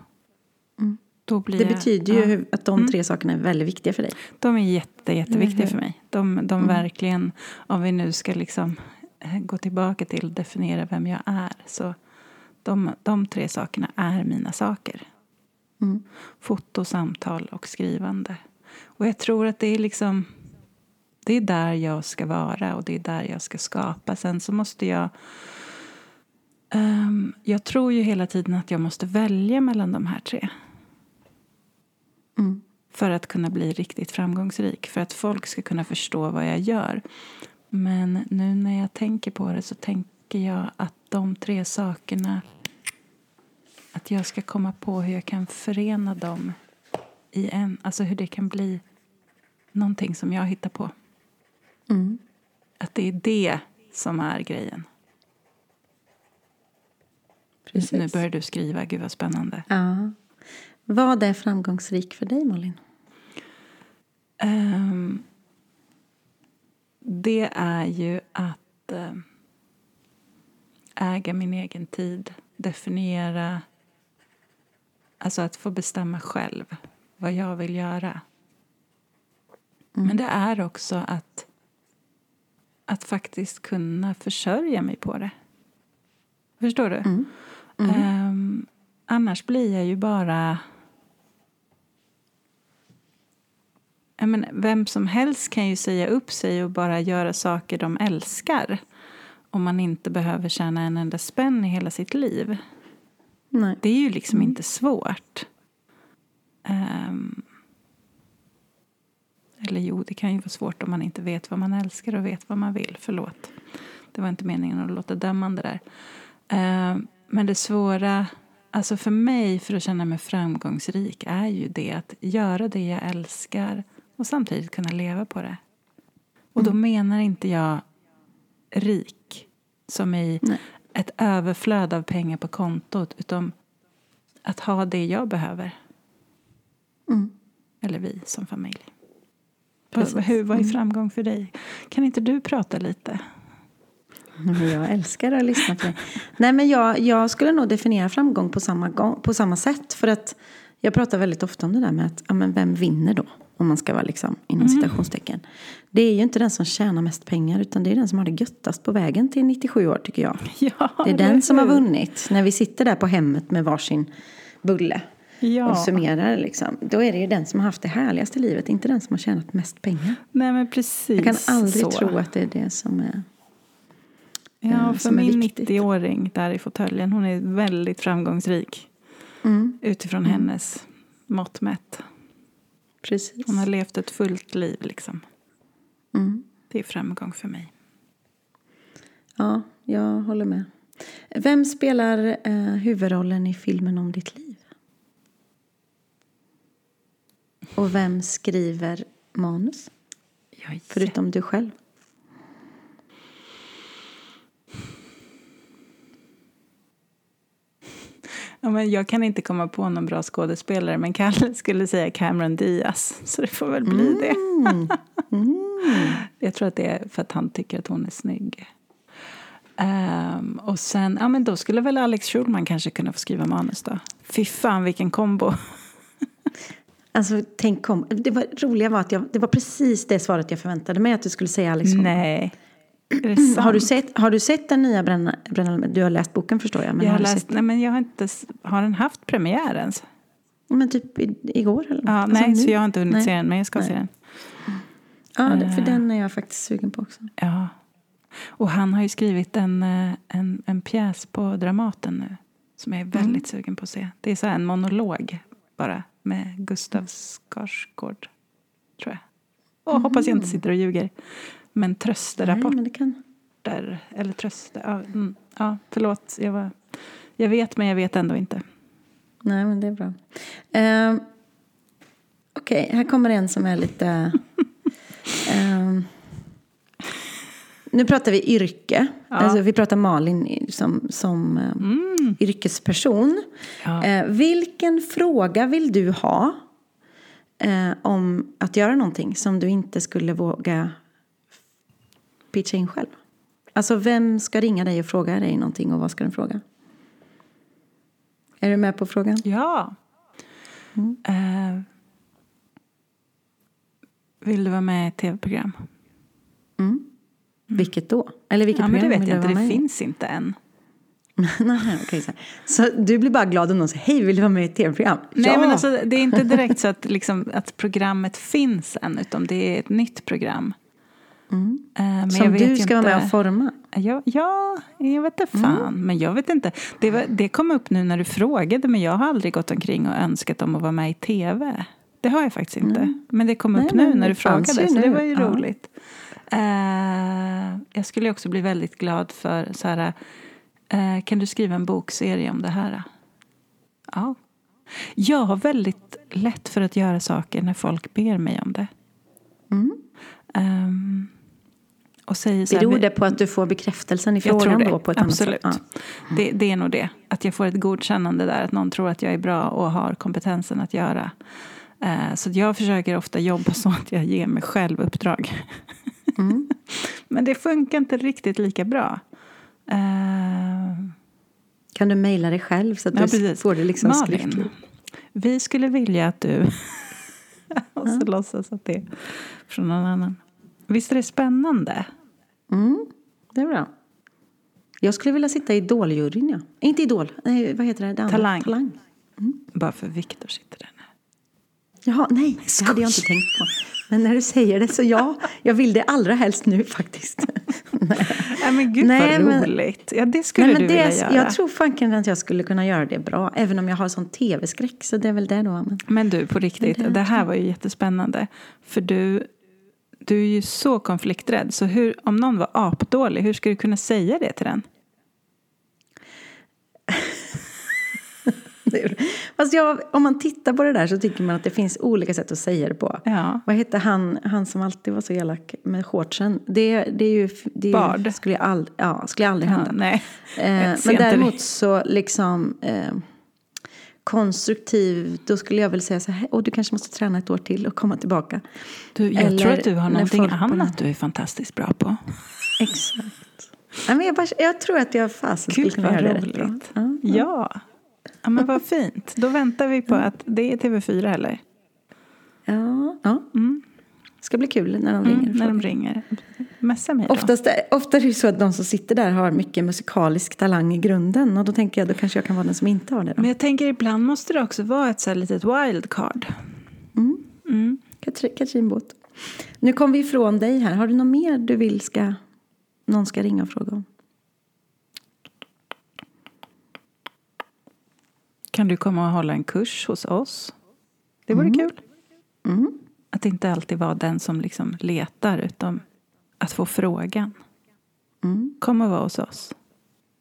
Då blir Mm. Det jag, betyder ju ja. att de tre sakerna är väldigt viktiga för dig. De är jätte, jätteviktiga för mig. De, de Mm. verkligen, om vi nu ska liksom eh, gå tillbaka till att definiera vem jag är. Så de, de tre sakerna är mina saker. Mm. Foto, samtal och skrivande. Och jag tror att det är liksom det är där jag ska vara och det är där jag ska skapa. Sen så måste jag... Um, jag tror ju hela tiden att jag måste välja mellan de här tre. Mm. För att kunna bli riktigt framgångsrik. För att folk ska kunna förstå vad jag gör. Men nu när jag tänker på det så tänker jag att de tre sakerna... Att jag ska komma på hur jag kan förena dem i en... Alltså hur det kan bli någonting som jag hittar på. Mm. Att det är det som är grejen. Precis. Nu börjar du skriva. Gud vad spännande. Ja. Vad är framgångsrik för dig, Malin? Um, det är ju att uh, äga min egen tid. Definiera... Alltså att få bestämma själv vad jag vill göra. Mm. Men det är också att, att faktiskt kunna försörja mig på det. Förstår du? Mm. Mm. Um, annars blir jag ju bara... Jag menar, vem som helst kan ju säga upp sig och bara göra saker de älskar om man inte behöver tjäna en enda spänn i hela sitt liv. Nej. Det är ju liksom inte svårt. Um, eller jo, det kan ju vara svårt om man inte vet vad man älskar och vet vad man vill. Förlåt. Det var inte meningen att låta dömande där. Um, men det svåra, alltså för mig, för att känna mig framgångsrik är ju det att göra det jag älskar och samtidigt kunna leva på det. Och då menar inte jag rik, som i Nej. ett överflöd av pengar på kontot, utan att ha det jag behöver. Mm. Eller vi som familj. Hur, vad är framgång för dig? Kan inte du prata lite? Jag älskar att lyssna på dig. Nej, men jag, jag skulle nog definiera framgång på samma, gång, på samma sätt. För att jag pratar väldigt ofta om det där med att ja, men vem vinner då? Om man ska vara liksom, inom citationstecken. Det är ju inte den som tjänar mest pengar utan det är den som har det göttast på vägen till 97 år tycker jag. Ja, Det är den som har vunnit. När vi sitter där på hemmet med varsin bulle Ja. och summerar liksom. Då är det ju den som har haft det härligaste livet, inte den som har tjänat mest pengar. Nej, men precis Jag kan aldrig så. tro att det är det som är... Ja, eh, för min viktigt. 90-åring där i fåtöljen, hon är väldigt framgångsrik Mm, utifrån hennes mått mätt. precis. Hon har levt ett fullt liv liksom. Mm. Det är framgång för mig. Ja, jag håller med. Vem spelar eh, huvudrollen i filmen om ditt liv? Och vem skriver manus? Jag Förutom du själv. Ja, men jag kan inte komma på någon bra skådespelare men Kalle skulle säga Cameron Diaz. Så det får väl bli det. Mm. Mm. Jag tror att det är för att han tycker att hon är snygg. Ehm, och sen, ja men då skulle väl Alex Schulman kanske kunna få skriva manus då. Fy fan vilken kombo. Alltså, tänk om. Det var, roliga var att jag, det var precis det svaret jag förväntade mig att du skulle säga Alex. Nej. Sant? Har du, sett, har du sett den nya Bränna Du har läst boken förstår jag. Men jag har du läst, nej men jag har inte, har den haft premiär ens? men typ i, igår eller. Ja, Alltså nej, nu. så jag har inte hunnit Nej. se den men jag ska Nej. se den. Ja, det- för Eh. den är jag faktiskt sugen på också. Ja. Och han har ju skrivit en, eh, en, en pjäs på Dramaten nu. Som jag är väldigt sugen på att se. Det är så här en monolog bara. Med Gustav Skarsgård. Tror jag. Och hoppas jag inte sitter och ljuger. Men Nej, trösterapporter. men det kan... Eller tröster. Ja, mm, ja förlåt. Jag, var, jag vet men jag vet ändå inte. Nej, men det är bra. Ehm, Okej, här kommer en som är lite... ehm, nu pratar vi yrke. Alltså, vi pratar Malin som, som ehm, yrkesperson. Ja. Eh, vilken fråga vill du ha eh, om att göra någonting som du inte skulle våga pitcha in själv? Alltså, vem ska ringa dig och fråga dig någonting och vad ska den fråga? Är du med på frågan? Ja. Eh, vill du vara med i ett tv-program? Mm. Vilket då? Eller vilket Ja, men det vet jag inte. Det finns inte än. Nej, okej, så, så du blir bara glad om någon säger hej, vill du vara med i ett tv-program? Nej, ja! men alltså, det är inte direkt så att, liksom, att programmet finns än, utan det är ett nytt program. Eh, men Mm. Som du ska vara med inte- och forma. Ja, ja, jag vet inte fan. Men jag vet inte. Det, var, det kom upp nu när du frågade, men jag har aldrig gått omkring och önskat om att vara med i tv. Det har jag faktiskt inte. Men det kom upp Nej, nu när det du frågade, så det nu. var ju Ja. Eh, jag skulle också bli väldigt glad för så här, eh, kan du skriva en bokserie om det här? Ja. Jag har väldigt lätt för att göra saker när folk ber mig om det. Mm. Ehm, och säger så här, Beror det på att du får bekräftelsen i frågan det. då på ett Absolut. annat sätt? Ja. Det, det är nog det. Att jag får ett godkännande där. Att någon tror att jag är bra och har kompetensen att göra. Eh, så jag försöker ofta jobba så att jag ger mig själv uppdrag. Mm. Men det funkar inte riktigt lika bra. Eh, Kan du mejla dig själv så att ja, du precis. får det liksom Malin, skriftligt? vi skulle vilja att du... och så låtsas att det är från någon annan. Visst är det spännande? Mm, det är bra. Jag skulle vilja sitta i Idoljuryn, ja. Inte Idol, nej, vad heter det? det? Talang. Talang. Bara för Viktor sitter där. Jaha, nej, det hade jag inte tänkt på. Men när du säger det så ja, jag vill det allra helst nu faktiskt. nej. Nej men gud Nej, vad men- roligt. Ja det skulle Nej, men du det, vilja göra. jag tror fanken att jag skulle kunna göra det bra. Även om jag har sån tv-skräck så det är väl det då. Men... Men du, på riktigt, det- det här var ju jättespännande. För du, du är ju så konflikträdd. Så hur, om någon var apdålig, hur ska du kunna säga det till den? Fast jag, om man tittar på det där så tycker man att det finns olika sätt att säga det på. Ja. Vad hette han, han som alltid var så elak med shortsen? Det, det är ju... Det är ju- Bard. Skulle jag ald, ja, skulle aldrig hända. Ja, nej. Eh, men däremot så liksom eh, konstruktiv, då skulle jag väl säga så här, och du kanske måste träna ett år till och komma tillbaka. Du, jag Eller tror att du har någonting annat du är fantastiskt bra på. Exakt. Nej, men jag, bara, jag tror att jag fasen skulle kunna göra det roligt. Ja. Ja. ja, men vad fint. Då väntar vi på att det är TV4 eller? Ja, ja. Mm. ska bli kul när de Mm, ringer. när de ringer. Messa mig då. Oftast, ofta är det så att de som sitter där har mycket musikalisk talang i grunden. Och då tänker jag, då kanske jag kan vara den som inte har det. Då. Men jag tänker ibland måste det också vara ett så här litet wildcard. Mm. Mm. Katrin, Katrin Båt. Nu kom vi ifrån dig här. Har du något mer du vill ska, någon ska ringa och fråga om? Kan du komma och hålla en kurs hos oss? Det vore kul. Mm. Att inte alltid vara den som liksom letar, utan att få frågan. Mm. Kom och vara hos oss.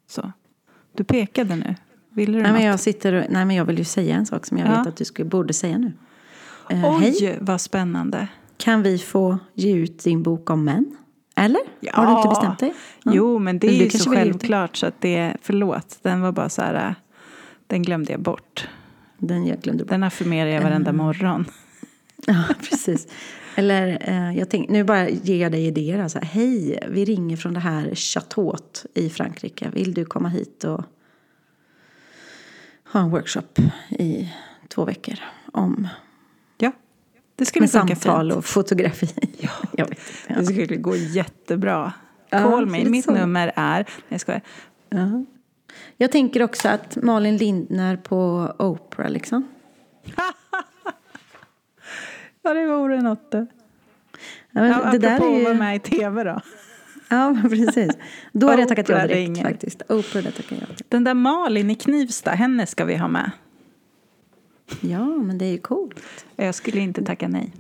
Så. Du pekade nu. Ville du Nej, men något? jag, sitter och, nej, men jag vill ju säga en sak som jag Ja. vet att du skulle, borde säga nu. Eh, Oj, hej, vad spännande. kan vi få ge ut din bok om män? Eller? Har du inte Ja. bestämt dig? Ja. Jo, men det Men är du ju så vill självklart så att det, förlåt, den var bara så här, äh, den glömde jag bort. Den jag glömde bort. Den affirmerar jag varenda morgon. Ja, precis. Eller, eh, jag tänk, nu bara ger jag dig idéer. Alltså, Hej, vi ringer från det här Chateauet i Frankrike. Vill du komma hit och ha en workshop i två veckor om Ja, det skulle med samtal fint. och fotografi? Ja. jag vet inte. Det skulle gå jättebra. Ja, Call me. lite Mitt så. nummer är... Nej, jag skojar. Ja. Jag tänker också att Malin Lindner på Oprah liksom. Ja, det vore något. det. Ja, men Ja, det där är att vara ju... med i tv då. Ja, precis. Då hade jag tackat ja direkt ringer. faktiskt. Oprah, det tackar jag. Den där Malin i Knivsta, henne ska vi ha med. Ja, men det är ju coolt. Jag skulle inte tacka nej.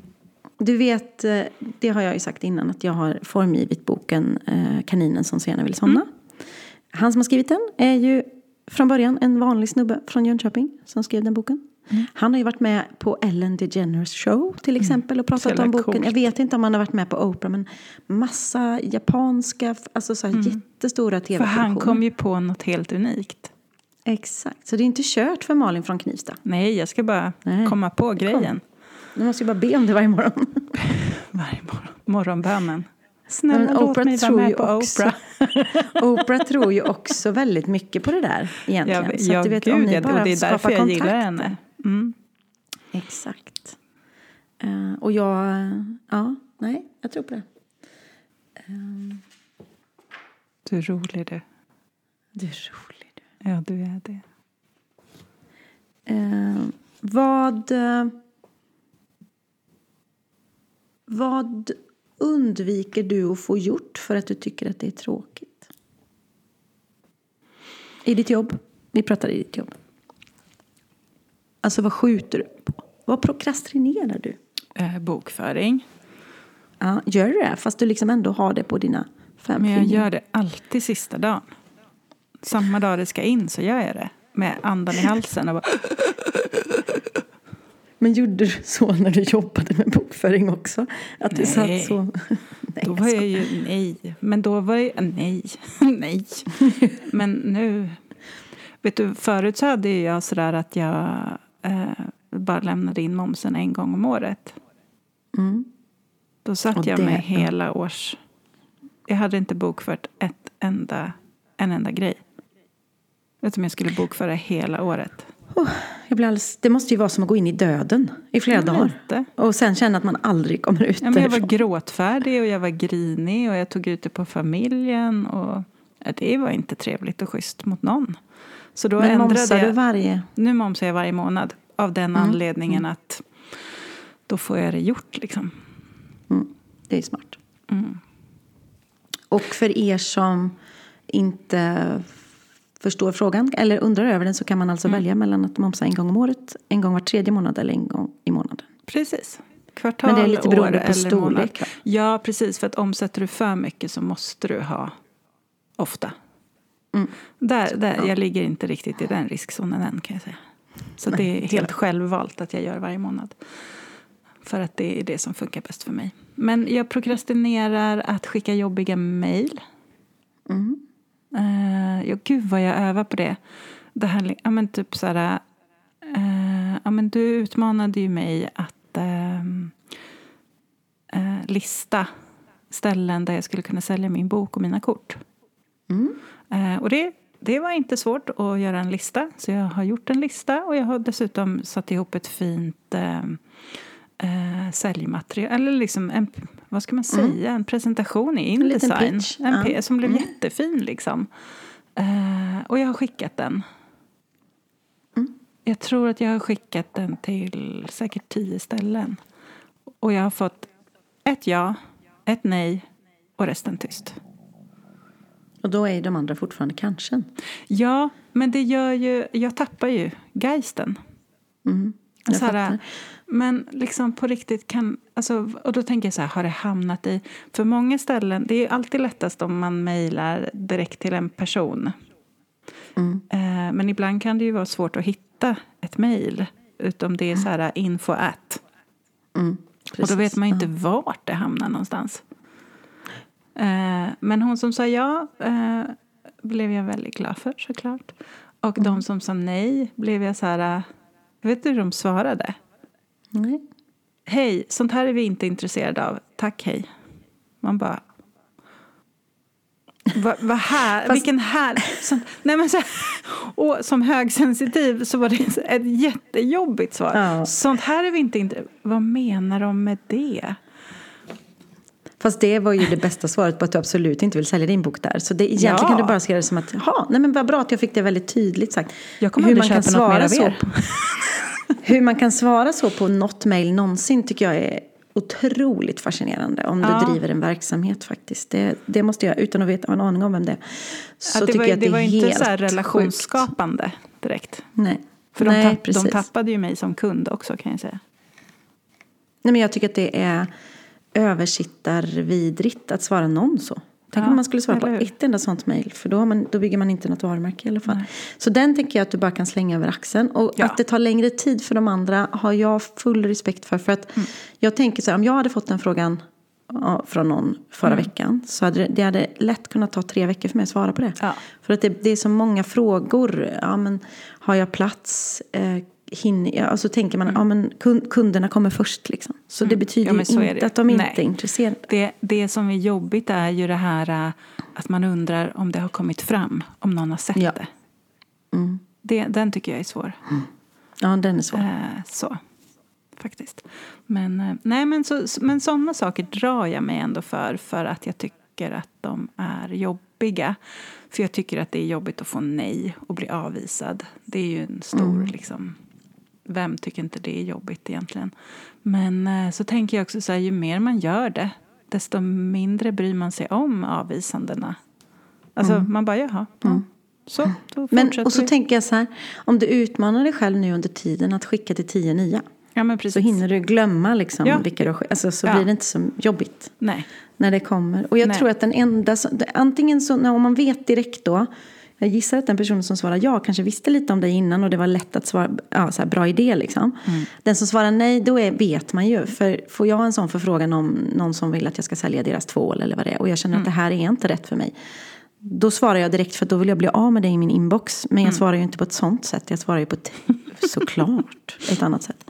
Du vet, eh, det har jag ju sagt innan, att jag har formgivit boken eh, Kaninen som så gärna vill somna. Mm. Han som har skrivit den är ju från början en vanlig snubbe från Jönköping som skrev den boken. Mm. Han har ju varit med på Ellen DeGeneres show till exempel och pratat om boken. coolt. Jag vet inte om han har varit med på Oprah men massa japanska, alltså så här jättestora Mm. För tv-produktioner. han kom ju på något helt unikt. Exakt, så det är inte kört för Malin från Knivsta. Nej, jag ska bara Nej. komma på grejen. Du måste ju bara be om det varje morgon. Varje morgon. Morgonbönen. Snälla men låt Oprah mig vara med på också- Oprah. Oprah tror ju också väldigt mycket på det där egentligen. Ja, så ja att du vet, gud, om ni bara och det är därför jag gillar henne. Mm. Exakt. Eh, och jag, ja, nej, jag tror på det. Du är rolig du. Du är rolig du. Ja, du är det. Eh, vad... Vad undviker du att få gjort för att du tycker att det är tråkigt? I ditt jobb. Vi pratar i ditt jobb. Alltså vad skjuter du på? Vad prokrastinerar du? Eh, bokföring. Ja, gör du det? Fast du liksom ändå har det på dina fem Men jag fingrar. gör det alltid sista dagen. Samma dag det ska in så gör jag det. Med andan i halsen och bara... Men gjorde du så när du jobbade med bokföring också? Att du Nej. satt så? Nej, Då var jag ju nej. Men då var jag nej. nej. Men nu. Vet du, förut så hade jag sådär att jag eh, bara lämnade in momsen en gång om året. Mm. Då satt Och jag det- med hela års... Jag hade inte bokfört ett enda, en enda grej. Du om jag skulle bokföra hela året? Jag blir alldeles, det måste ju vara som att gå in i döden i flera dagar. lite. Och sen känna att man aldrig kommer ut Ja, men jag var därifrån. gråtfärdig och jag var grinig och jag tog ut det på familjen. Och, ja, det var inte trevligt och schysst mot någon. Så då Men ändrade momsar jag. du varje... Nu momsar jag varje månad. Av den Mm. anledningen att då får jag det gjort. Liksom. Mm, det är smart. Mm. Och för er som inte förstår frågan eller undrar över den så kan man alltså Mm. välja mellan att momsa en gång om året, en gång var tredje månad eller en gång i månaden. Precis. Kvartal, Men det är lite beroende på storlek, månad. Ja, precis. För att omsätter du för mycket så måste du ha ofta. Mm. Där, där, Jag ligger inte riktigt i den riskzonen än kan jag säga. Så Nej, det är helt självvalt att jag gör varje månad. För att det är det som funkar bäst för mig. Men jag prokrastinerar att skicka jobbiga mejl. Mm. Uh, ja, gud vad jag övar på det. det här, ja, men typ så här, eh, ja, men du utmanade ju mig att eh, lista ställen där jag skulle kunna sälja min bok och mina kort. Mm. Och det, det var inte svårt att göra en lista. Så jag har gjort en lista och jag har dessutom satt ihop ett fint eh, säljmaterial. Eller liksom en, vad ska man säga, en presentation i Mm. Indesign. pitch, En ja. som blev Mm. jättefin liksom. Eh, och jag har skickat den. Mm. Jag tror att jag har skickat den till säkert tio ställen. Och jag har fått ett ja, ett nej och resten tyst. Och då är de andra fortfarande kanske. Ja, men det gör ju... Jag tappar ju geisten. Mm. Jag Så här. Men liksom på riktigt kan... Alltså, och då tänker jag så här, har det hamnat i... För många ställen, det är alltid lättast om man mejlar direkt till en person. Mm. Eh, men ibland kan det ju vara svårt att hitta ett mejl. Utom det är så här info at. Mm. Och då vet man ju inte vart det hamnar någonstans. Eh, men hon som sa ja eh, blev jag väldigt glad för såklart. Och de som sa nej blev jag så här... vet inte hur de svarade. Nej. Hej, sånt här är vi inte intresserade av. Tack, hej. Man bara... Vad va här, Fast- vilken här... Som, nej men så, och som högsensitiv så var det ett jättejobbigt svar. Ja. Sånt här är vi inte intresserade Vad menar de med det? Fast det var ju det bästa svaret på att du absolut inte vill sälja din bok där. Så det, egentligen Ja. kan du bara se det som att, jaha, nej men vad bra att jag fick det väldigt tydligt sagt. Jag kommer Hur man kan köpa något mer svara så er. Hur man kan svara så på något mejl någonsin tycker jag är otroligt fascinerande. Om Ja. du driver en verksamhet faktiskt. Det, det måste jag, utan att veta, ha en aning om vem det är. Så Ja, det tycker var, jag att det det var är inte helt så här sjukt. relationsskapande direkt. Nej. För Nej, de, tapp, de precis. tappade ju mig som kund också kan jag säga. Nej, men jag tycker att det är översittarvidrigt att svara någon så. Tänk Ja, om man skulle svara på ett enda sånt mejl. För då, man, då bygger man inte något varumärke i alla fall. Så den tänker jag att du bara kan slänga över axeln. Och Ja. att det tar längre tid för de andra har jag full respekt för. För att Mm. jag tänker så här, om jag hade fått den frågan från någon förra Mm. veckan. Så hade det, det hade lätt kunnat ta tre veckor för mig att svara på det. Ja. För att det, det är så många frågor. Ja, men, har jag plats? Eh, hinner jag? Alltså tänker man, ja men kun- kunderna kommer först liksom. Så det betyder Mm. Ja, men så ju inte att de inte Nej. är intresserade. Det, det som är jobbigt är ju det här äh, att man undrar om det har kommit fram, om någon har sett Ja. det. Mm. det. Den tycker jag är svår. Ja, den är svår. Eh, så, faktiskt. Men, eh, nej, men, så, men sådana saker drar jag mig ändå för, för att jag tycker att de är jobbiga. För jag tycker att det är jobbigt att få nej och bli avvisad. Det är ju en stor liksom... Vem tycker inte det är jobbigt egentligen? Men eh, så tänker jag också så här, ju mer man gör det desto mindre bryr man sig om avvisandena. Alltså man bara, jaha. Ja. Så, då Men, och så vi. tänker jag så här, om du utmanar dig själv nu under tiden att skicka till tio nya. Ja, men Så hinner du glömma liksom Ja. vilka du har alltså, Så Ja. blir det inte så jobbigt Nej. när det kommer. Och jag Nej. tror att den enda, antingen så, om man vet direkt då. Jag gissar att den personen som svarar ja kanske visste lite om dig innan och det var lätt att svara, ja, så här, bra idé liksom. Mm. Den som svarar nej, då är, vet man ju. För får jag en sån förfrågan om någon som vill att jag ska sälja deras tvål eller vad det är och jag känner Mm. att det här är inte rätt för mig. Då svarar jag direkt för då vill jag bli av med det i min inbox. Men jag Mm. svarar ju inte på ett sånt sätt. Jag svarar ju på ett, såklart, ett annat sätt.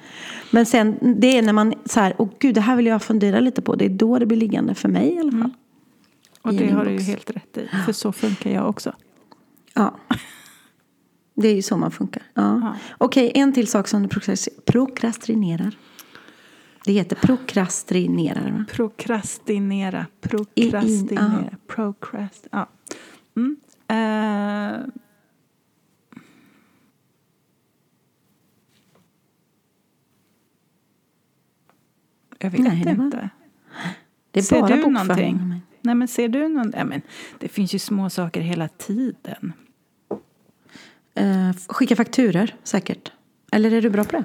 Men sen, det är när man så här, åh gud, det här vill jag fundera lite på. Det är då det blir liggande för mig i alla fall. Och I det har du ju helt rätt i. För så funkar jag också. Ja. Det är ju så man funkar. Ja. Ja. Okej, en till sak som du prokras- prokrastinerar. Det heter prokrastinerar, va? Prokrastinera. Prokrastinera. ja. Procrast... Ja. Mm. Eh, jag vet Nej, inte. Det är Ser bara du bokföring. någonting? Nej, men ser du någon? Ja, men det finns ju små saker hela tiden. Eh, skicka fakturer, säkert. Eller är du bra på det?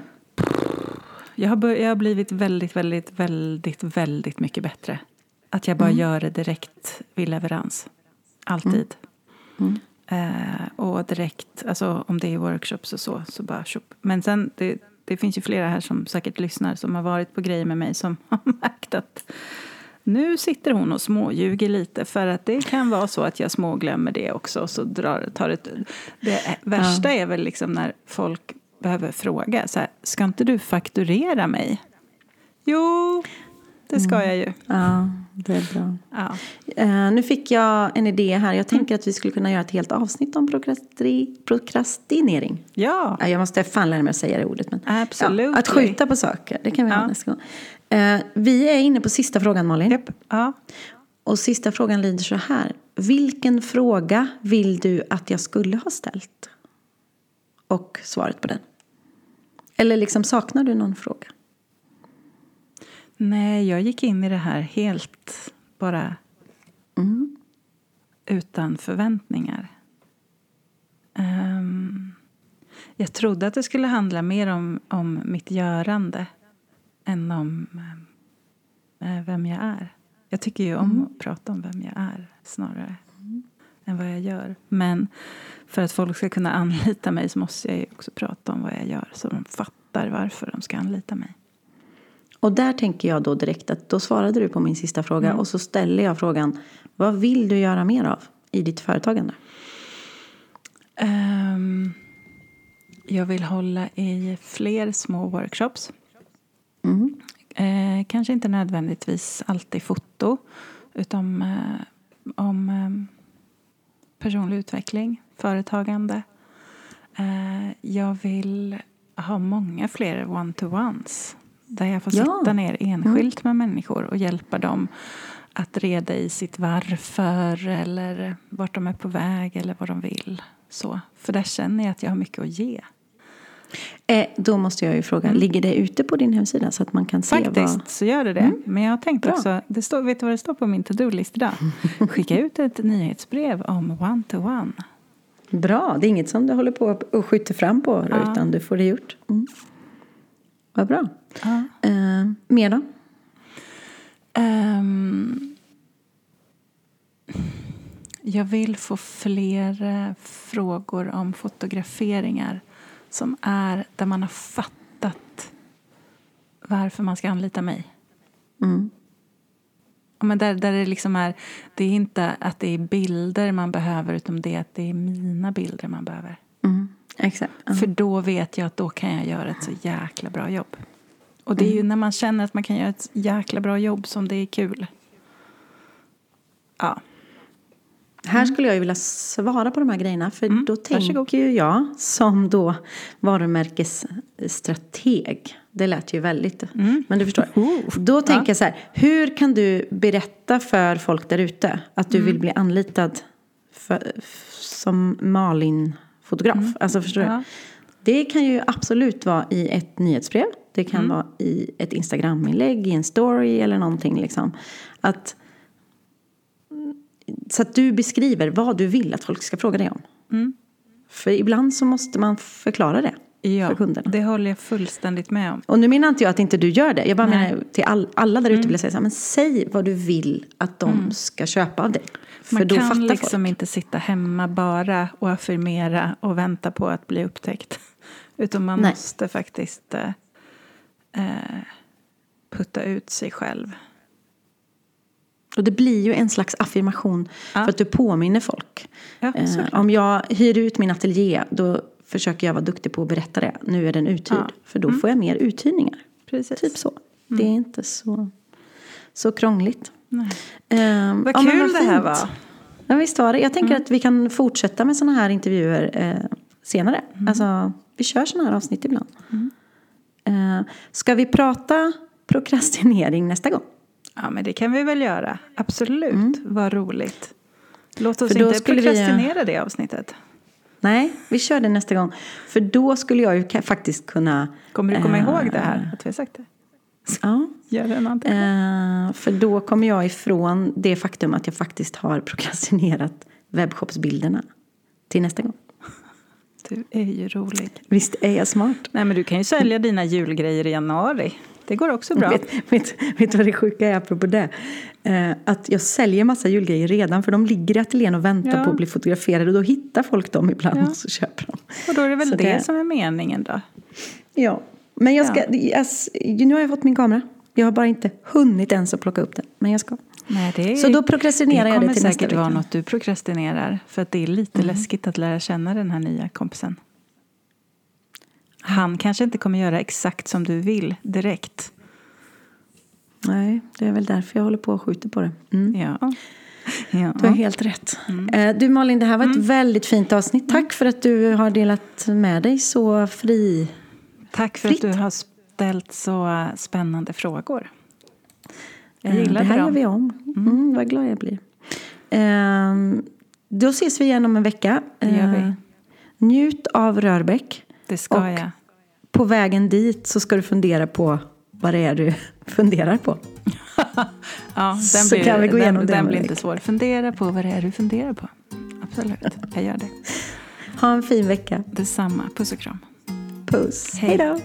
Jag har, jag har blivit väldigt, väldigt, väldigt, väldigt mycket bättre. Att jag bara Mm. gör det direkt vid leverans. Alltid. Mm. Eh, och direkt, alltså om det är workshops och så, så bara tjopp. Men sen, det, det finns ju flera här som säkert lyssnar som har varit på grejer med mig som har märkt att nu sitter hon och småljuger lite för att det kan vara så att jag småglömmer det också. och Så drar, tar det, det värsta är väl liksom när folk behöver fråga så här, ska inte du fakturera mig? Jo, det ska Mm. jag ju. Ja, det är bra. Ja. Eh, nu fick jag en idé här. Jag tänker att vi skulle kunna göra ett helt avsnitt om prokrastri- prokrastinering. ja, Ja, jag måste fan lära mig att säga det ordet. Men, Absolutely. Ja, att skjuta på saker, det kan vi ha Ja. nästa gång. Eh, vi är inne på sista frågan, Malin. Japp. ja. Och sista frågan lyder så här. Vilken fråga vill du att jag skulle ha ställt? Och svaret på den. Eller liksom saknar du någon fråga? Nej, jag gick in i det här helt bara Mm. utan förväntningar. Ehm, jag trodde att det skulle handla mer om, om mitt görande än om eh, vem jag är. Jag tycker ju om att prata om vem jag är snarare än vad jag gör. Men för att folk ska kunna anlita mig så måste jag också prata om vad jag gör så de fattar varför de ska anlita mig. Och där tänker jag då direkt att då svarade du på min sista fråga Mm. och så ställer jag frågan vad vill du göra mer av i ditt företagande? Ehm, jag vill hålla i fler små workshops. Mm. Eh, kanske inte nödvändigtvis alltid foto, utan eh, om eh, personlig utveckling, företagande. Eh, jag vill ha många fler one-to-ones där jag får Ja. sitta ner enskilt med människor och hjälpa dem att reda i sitt varför eller vart de är på väg eller vad de vill. Så. För där känner jag att jag har mycket att ge. Eh, då måste jag ju fråga, ligger det ute på din hemsida så att man kan se Mm. Faktiskt vad... så gör det det. Men jag har tänkt Bra. också, det står, vet du vad det står på min to-do-list idag? Skicka ut ett nyhetsbrev om one-to-one. Bra, det är inget som du håller på och skjuter fram på Ja. utan du får det gjort. Mm. Vad bra. Ja. Eh, mer då? Ehm, jag vill få fler eh, frågor om fotograferingar som är där man har fattat varför man ska anlita mig. Mm. Ja, men där, där det liksom är, det är inte att det är bilder man behöver utan det är att det är mina bilder man behöver. Mm. Exakt. Ja. För då vet jag att då kan jag göra ett så jäkla bra jobb. Och det är Mm. ju när man känner att man kan göra ett jäkla bra jobb som det är kul. Ja. Här skulle jag ju vilja svara på de här grejerna. För då varsågod. tänker ju jag som då varumärkesstrateg Det lät ju väldigt... Mm. Men du förstår. Då tänker jag så här, hur kan du berätta för folk där ute att du Mm. vill bli anlitad för, som Malin-fotograf? Alltså förstår Mm. Ja. du? Det kan ju absolut vara i ett nyhetsbrev. Det kan Mm. vara i ett Instagram-inlägg, i en story eller någonting. Liksom. Att, så att du beskriver vad du vill att folk ska fråga dig om. Mm. För ibland så måste man förklara det för Ja, kunderna. det håller jag fullständigt med om. Och nu menar inte jag att inte du gör det. Jag bara Nej. menar till all, alla där ute vill jag säga så här, men säg vad du vill att de ska köpa av dig. För Man då kan fattar liksom folk. inte sitta hemma bara och affirmera och vänta på att bli upptäckt. Utan man Nej. måste faktiskt eh, eh, putta ut sig själv. Och det blir ju en slags affirmation Ja. för att du påminner folk. Ja, Eh, om jag hyr ut min ateljé då försöker jag vara duktig på att berätta det. Nu är den uthyrd. Ja. För då får jag mer uthyrningar. Precis. Typ så. Det är inte så, så krångligt. Nej. Ehm, Vad kul det här fint. var. Ja, visst var det. Jag tänker Mm. att vi kan fortsätta med sådana här intervjuer eh, senare. Mm. Alltså, vi kör sådana här avsnitt ibland. Eh, ska vi prata prokrastinering nästa gång? Ja, men det kan vi väl göra. Absolut. Vad roligt. Låt oss Mm. Inte skulle vi- prokrastinera det avsnittet. Nej, vi kör det nästa gång. För då skulle jag ju faktiskt kunna... Kommer du komma eh, ihåg det här? Att vi har sagt det? Ja. Gör det någonting? Eh, för då kommer jag ifrån det faktum att jag faktiskt har prokrastinerat webbshopsbilderna till nästa gång. Du är ju rolig. Visst är jag smart? Nej, men du kan ju sälja dina julgrejer i januari. Det går också bra. Vet, vet, vad det sjuka är apropå det? Eh, att jag säljer massa julgrejer redan för de ligger i ateljén och väntar Ja. på att bli fotograferade och då hittar folk dem ibland Ja. och så köper de. Och då är det väl det, det- som är meningen då? Ja, men jag ska, jag, nu har jag fått min kamera. Jag har bara inte hunnit ens att plocka upp den, men jag ska. Nej, det är, Så då prokrastinerar jag det kommer till nästa säkert vara vecka. något du prokrastinerar. För att det är lite läskigt att lära känna den här nya kompisen. Han kanske inte kommer göra exakt som du vill direkt. Nej, det är väl därför jag håller på och skjuter på det. Mm. Ja. ja. Du har helt rätt. Eh, Du Malin, det här var ett väldigt fint avsnitt. Tack för att du har delat med dig så fri... Tack för Fritt. att du har ställt så spännande frågor. Jag Eh, gillade Det här dem. gör vi om. Mm, vad glad jag blir. Ehm, då ses vi igen om en vecka. Det gör vi. Eh, njut av Rörbäck. Det ska Och- jag. På vägen dit så ska du fundera på vad det är du funderar på. Ja, den Så blir, kan vi gå igenom den, den om blir inte svår. Fundera på vad det är du funderar på. Absolut, jag gör det. Ha en fin vecka. Detsamma. Puss och kram. Puss. Hej då.